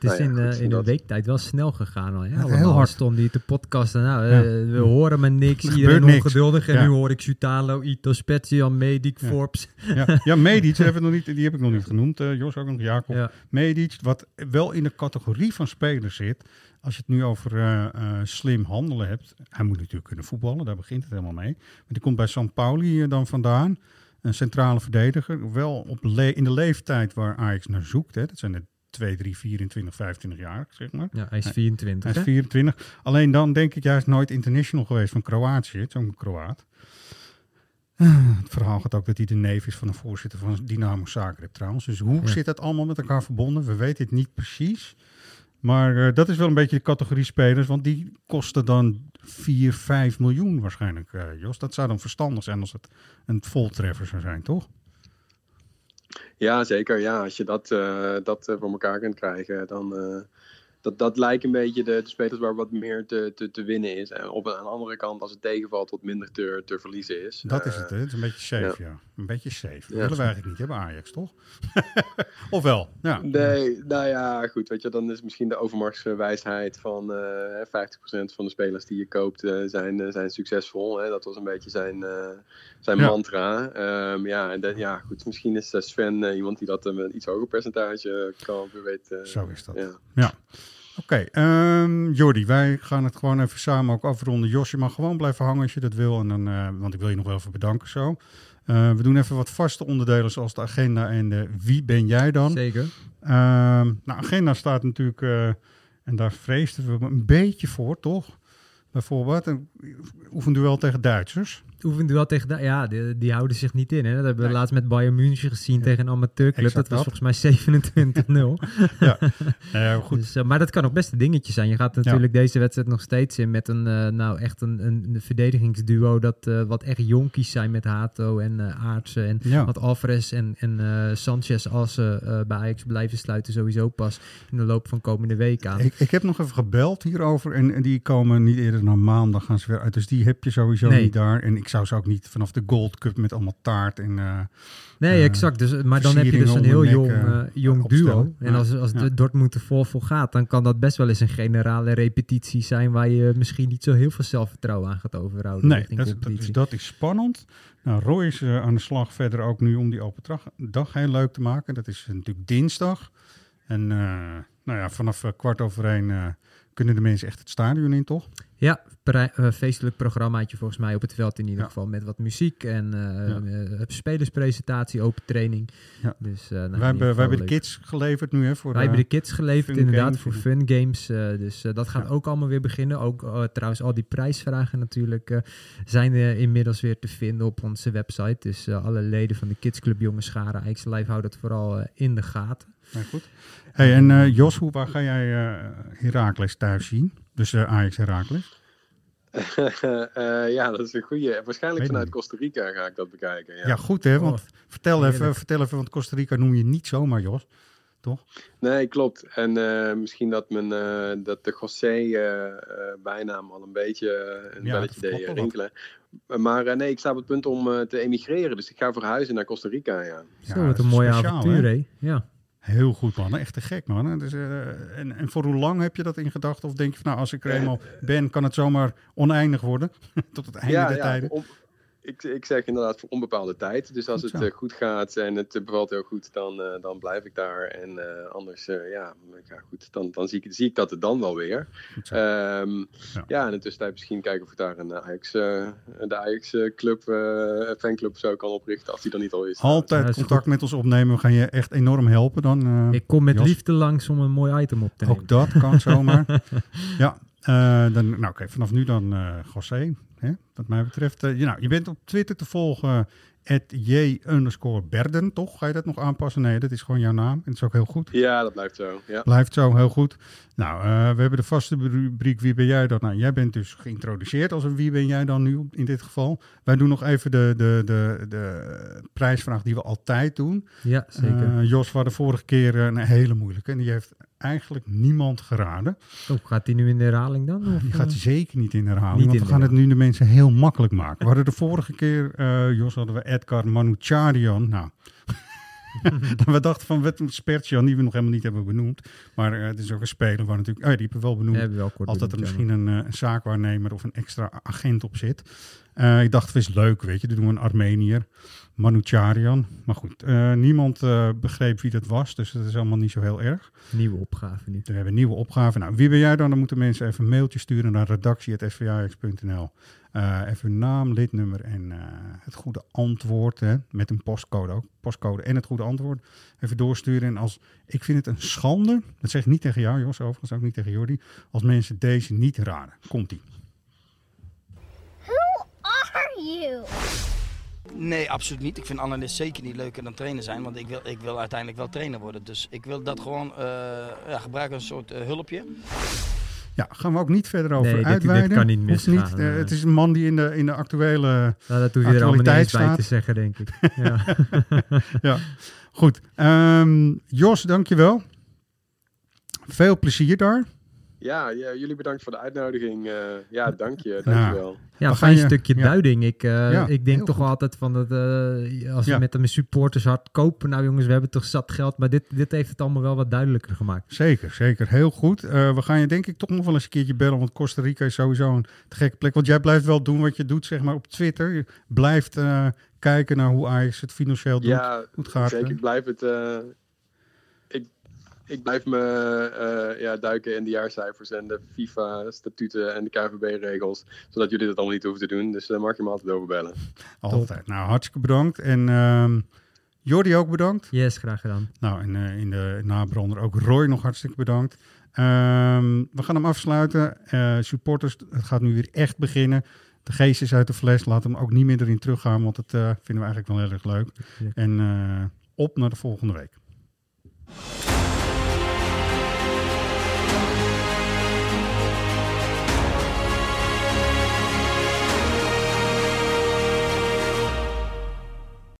[SPEAKER 6] Het is nou ja, in, goed, in een weektijd wel snel gegaan al. Hè? heel hard stond die te podcasten. Nou, we horen maar niks. Iedereen niks. ongeduldig. En nu hoor ik Sutalo, Ito, Spezia, Medic, Forbes.
[SPEAKER 4] Ja, ja Medic hebben we nog niet, die heb ik nog niet genoemd. Jos ook nog, Jacob. Medic, wat wel in in de categorie van spelers zit. Als je het nu over uh, uh, slim handelen hebt. Hij moet natuurlijk kunnen voetballen, daar begint het helemaal mee. Maar die komt bij San Pauli dan vandaan. Een centrale verdediger. Wel op in de leeftijd waar Ajax naar zoekt. Hè. Dat zijn de 2, 3, 24, 25 jaar, zeg maar.
[SPEAKER 6] Ja, hij is 24.
[SPEAKER 4] Hij is 24. Alleen dan denk ik, hij is nooit international geweest van Kroatië. Zo'n Kroaat. Het verhaal gaat ook dat hij de neef is van de voorzitter van Dynamo Zagreb trouwens. Dus hoe zit dat allemaal met elkaar verbonden? We weten het niet precies. Maar uh, dat is wel een beetje de categorie spelers, want die kosten dan 4, 5 miljoen waarschijnlijk, uh, Jos. Dat zou dan verstandig zijn als het een voltreffer zou zijn, toch?
[SPEAKER 7] Ja, zeker. Ja, als je dat, uh, dat voor elkaar kunt krijgen, dan dat, dat lijkt een beetje de, de spelers waar wat meer te, te, te winnen is. En op een, aan de andere kant, als het tegenvalt, wat minder te, te verliezen is.
[SPEAKER 4] Dat is het, hè? Het is een beetje safe, ja. Een beetje safe. Dat willen we eigenlijk niet hebben, Ajax, toch? [LAUGHS] of wel? Ja.
[SPEAKER 7] Nee, nou ja, goed. Weet je, dan is misschien de overmachtswijsheid van uh, 50% van de spelers die je koopt uh, zijn, uh, zijn succesvol. Hè? Dat was een beetje zijn, zijn mantra. Um, ja, en de, ja, goed. Misschien is Sven iemand die dat een iets hoger percentage kan. We weten,
[SPEAKER 4] Zo is dat. ja. Oké, okay, um, Jordi, wij gaan het gewoon even samen ook afronden. Jos, je mag gewoon blijven hangen als je dat wil. En dan, uh, want ik wil je nog wel even bedanken zo. Uh, we doen even wat vaste onderdelen zoals de agenda en de wie ben jij dan?
[SPEAKER 6] Zeker.
[SPEAKER 4] Uh, nou, agenda staat natuurlijk, uh, en daar vreesden we een beetje voor, toch? Bijvoorbeeld een oefenduel tegen Duitsers
[SPEAKER 6] oefenduel tegen... Ja, die, die, houden zich niet in. Hè? Dat hebben we laatst met Bayern München gezien tegen een amateurclub. Dat was volgens mij 27-0. [LAUGHS] ja. ja, goed. Dus, uh, maar dat kan ook best een dingetje zijn. Je gaat natuurlijk deze wedstrijd nog steeds in met een, uh, nou echt een, een, verdedigingsduo dat uh, wat echt jonkies zijn met Hato en Aartsen en wat Alvarez en, en Sanchez als ze bij Ajax blijven sluiten sowieso pas in de loop van komende week aan.
[SPEAKER 4] Ik, ik heb nog even gebeld hierover en, en die komen niet eerder dan maandag gaan ze weer uit. Dus die heb je sowieso nee. niet daar. En ik zou ze ook niet vanaf de Gold Cup met allemaal taart en... Uh,
[SPEAKER 6] nee, uh, exact. Dus, maar dan heb je dus een heel jong, uh, jong duo. En als, als de Dortmund vol voor gaat, dan kan dat best wel eens een generale repetitie zijn waar je misschien niet zo heel veel zelfvertrouwen aan gaat overhouden.
[SPEAKER 4] Nee, dat, dat, dus dat is spannend. Nou, Roy is aan de slag verder ook nu om die open dag heel leuk te maken. Dat is natuurlijk dinsdag. En nou ja, vanaf kwart over één kunnen de mensen echt het stadion in, toch?
[SPEAKER 6] Ja, uh, feestelijk programmaatje volgens mij op het veld in ieder geval. Met wat muziek en uh, ja. spelerspresentatie, open training. Ja. Dus,
[SPEAKER 4] nou, wij hebben, wij hebben de kids geleverd nu. Hè, voor,
[SPEAKER 6] wij hebben de kids geleverd inderdaad games. voor fun games. dus dat gaat ook allemaal weer beginnen. Ook trouwens al die prijsvragen natuurlijk zijn inmiddels weer te vinden op onze website. Dus alle leden van de Kids Club Jonge Scharen, Ajax Live houdt het vooral in de gaten.
[SPEAKER 4] Ja, goed. Hey, en Jos, hoe, waar ga jij Herakles thuis zien? Dus uh, Ajax Herakles?
[SPEAKER 7] uh, [LAUGHS] ja, dat is een goede. Waarschijnlijk vanuit Costa Rica ga ik dat bekijken. Ja,
[SPEAKER 4] ja goed hè. Want oh, vertel, even, vertel even, want Costa Rica noem je niet zomaar Jos. Toch?
[SPEAKER 7] Nee, klopt. En uh, misschien dat, mijn, uh, dat de José-bijnaam al een beetje een ja, belletje deed rinkelen. Maar nee, ik sta op het punt om te emigreren. Dus ik ga verhuizen naar Costa Rica, ja.
[SPEAKER 6] Zo, wat een mooie avontuur, hè? Ja.
[SPEAKER 4] Heel goed, man. Echt te gek, man. Dus, uh, en, en voor hoe lang heb je dat in gedachten? Of denk je, van, nou, als ik er eenmaal ben, kan het zomaar oneindig worden? [LAUGHS] Tot het einde
[SPEAKER 7] ja,
[SPEAKER 4] der
[SPEAKER 7] ja,
[SPEAKER 4] tijden?
[SPEAKER 7] Ik, ik zeg inderdaad voor onbepaalde tijd. Dus als het uh, goed gaat en het bevalt heel goed, dan, uh, dan blijf ik daar. En uh, anders, ja, ja, goed, dan, dan zie, ik, zie ik dat het dan wel weer. Um, ja. ja, in de tussentijd misschien kijken of ik daar een Ajax, de Ajax-club, fanclub zo kan oprichten, als die dan niet al is.
[SPEAKER 4] Altijd contact met ons opnemen, we gaan je echt enorm helpen dan.
[SPEAKER 6] ik kom met Jos. liefde langs om een mooi item op te nemen.
[SPEAKER 4] Ook dat kan [LAUGHS] zomaar. ja, dan, nou oké, vanaf nu dan José. Hè? Wat mij betreft. Uh, je, nou, je bent op Twitter te volgen. J underscore Berden, toch? Ga je dat nog aanpassen? Nee, dat is gewoon jouw naam. En dat is ook heel goed.
[SPEAKER 7] Ja, dat blijft zo. Ja.
[SPEAKER 4] Blijft zo, heel goed. Nou, uh, we hebben de vaste rubriek Wie ben jij dan? Nou, jij bent dus geïntroduceerd als een Wie ben jij dan nu in dit geval. Wij doen nog even de, de, de, de prijsvraag die we altijd doen.
[SPEAKER 6] Ja, zeker. Uh,
[SPEAKER 4] Jos was de vorige keer een hele moeilijke. En die heeft eigenlijk niemand geraden.
[SPEAKER 6] Oh, gaat hij nu in de herhaling dan?
[SPEAKER 4] Of? Die gaat zeker niet in de herhaling, niet want we gaan het nu de mensen heel makkelijk maken. We hadden de vorige keer, uh, Jos, hadden we Edgar Manucharian. Nou, [LAUGHS] [LAUGHS] we dachten van Wet Spertjan, die we nog helemaal niet hebben benoemd. Maar uh, het is ook een speler waar natuurlijk, oh, die hebben we wel benoemd.
[SPEAKER 6] Hebben we wel
[SPEAKER 4] Altijd er misschien een, uh, een, zaakwaarnemer of een extra agent op zit. Uh, ik dacht, het is leuk, weet je, dan doen we een Armenier. Manucharian. Maar goed, uh, niemand uh, begreep wie dat was, dus dat is allemaal niet zo heel erg.
[SPEAKER 6] Nieuwe opgave nu.
[SPEAKER 4] We hebben nieuwe opgave. Nou, wie ben jij dan? Dan moeten mensen even een mailtje sturen naar redactie.svax.nl. Uh, even hun naam, lidnummer en het goede antwoord. Hè, met een postcode ook. Postcode en het goede antwoord. Even doorsturen. En als, ik vind het een schande, dat zeg ik niet tegen jou Jos, overigens ook niet tegen Jordi, als mensen deze niet raden. Komt-ie.
[SPEAKER 11] You?
[SPEAKER 12] Nee, absoluut niet. Ik vind analist zeker niet leuker dan trainer zijn. Want ik wil, ik wil uiteindelijk wel trainer worden. Dus ik wil dat gewoon uh, ja, gebruiken als een soort uh, hulpje.
[SPEAKER 4] Ja, gaan we ook niet verder over
[SPEAKER 6] nee,
[SPEAKER 4] uitweiden.
[SPEAKER 6] Dit kan niet misgaan.
[SPEAKER 4] Niet, uh, het is een man die in de, in de actuele
[SPEAKER 6] nou, Dat hoef je er allemaal niet bij te zeggen, denk ik. [LAUGHS] ja. [LAUGHS]
[SPEAKER 4] ja, goed. Um, Jos, dankjewel. Veel plezier daar.
[SPEAKER 7] Ja, ja, jullie bedankt voor de uitnodiging. Uh, ja, dank je. Dank
[SPEAKER 6] ja.
[SPEAKER 7] je wel.
[SPEAKER 6] Ja, een fijn stukje ja. duiding. Ik, uh, ja, ik denk toch wel altijd van dat uh, als we met de supporters hard kopen. Nou jongens, we hebben toch zat geld. Maar dit, dit heeft het allemaal wel wat duidelijker gemaakt.
[SPEAKER 4] Zeker, zeker. Heel goed. we gaan je denk ik toch nog wel eens een keertje bellen. Want Costa Rica is sowieso een te gekke plek. Want jij blijft wel doen wat je doet, zeg maar, op Twitter. Je blijft kijken naar hoe Ajax het financieel doet.
[SPEAKER 7] Ja,
[SPEAKER 4] hoe het gaat,
[SPEAKER 7] zeker. Ik blijf het ik blijf me uh, ja, duiken in de jaarcijfers en de FIFA-statuten en de KVB-regels. Zodat jullie dat allemaal niet hoeven te doen. Dus daar uh, mag je me altijd over bellen.
[SPEAKER 4] Altijd. Nou, hartstikke bedankt. En uh, Jordi ook bedankt.
[SPEAKER 6] Yes, graag gedaan.
[SPEAKER 4] Nou, en uh, in de nabrander ook Roy nog hartstikke bedankt. Um, we gaan hem afsluiten. Uh, supporters, het gaat nu weer echt beginnen. De geest is uit de fles. Laat hem ook niet meer erin teruggaan, want dat vinden we eigenlijk wel heel erg leuk. Ja. En op naar de volgende week.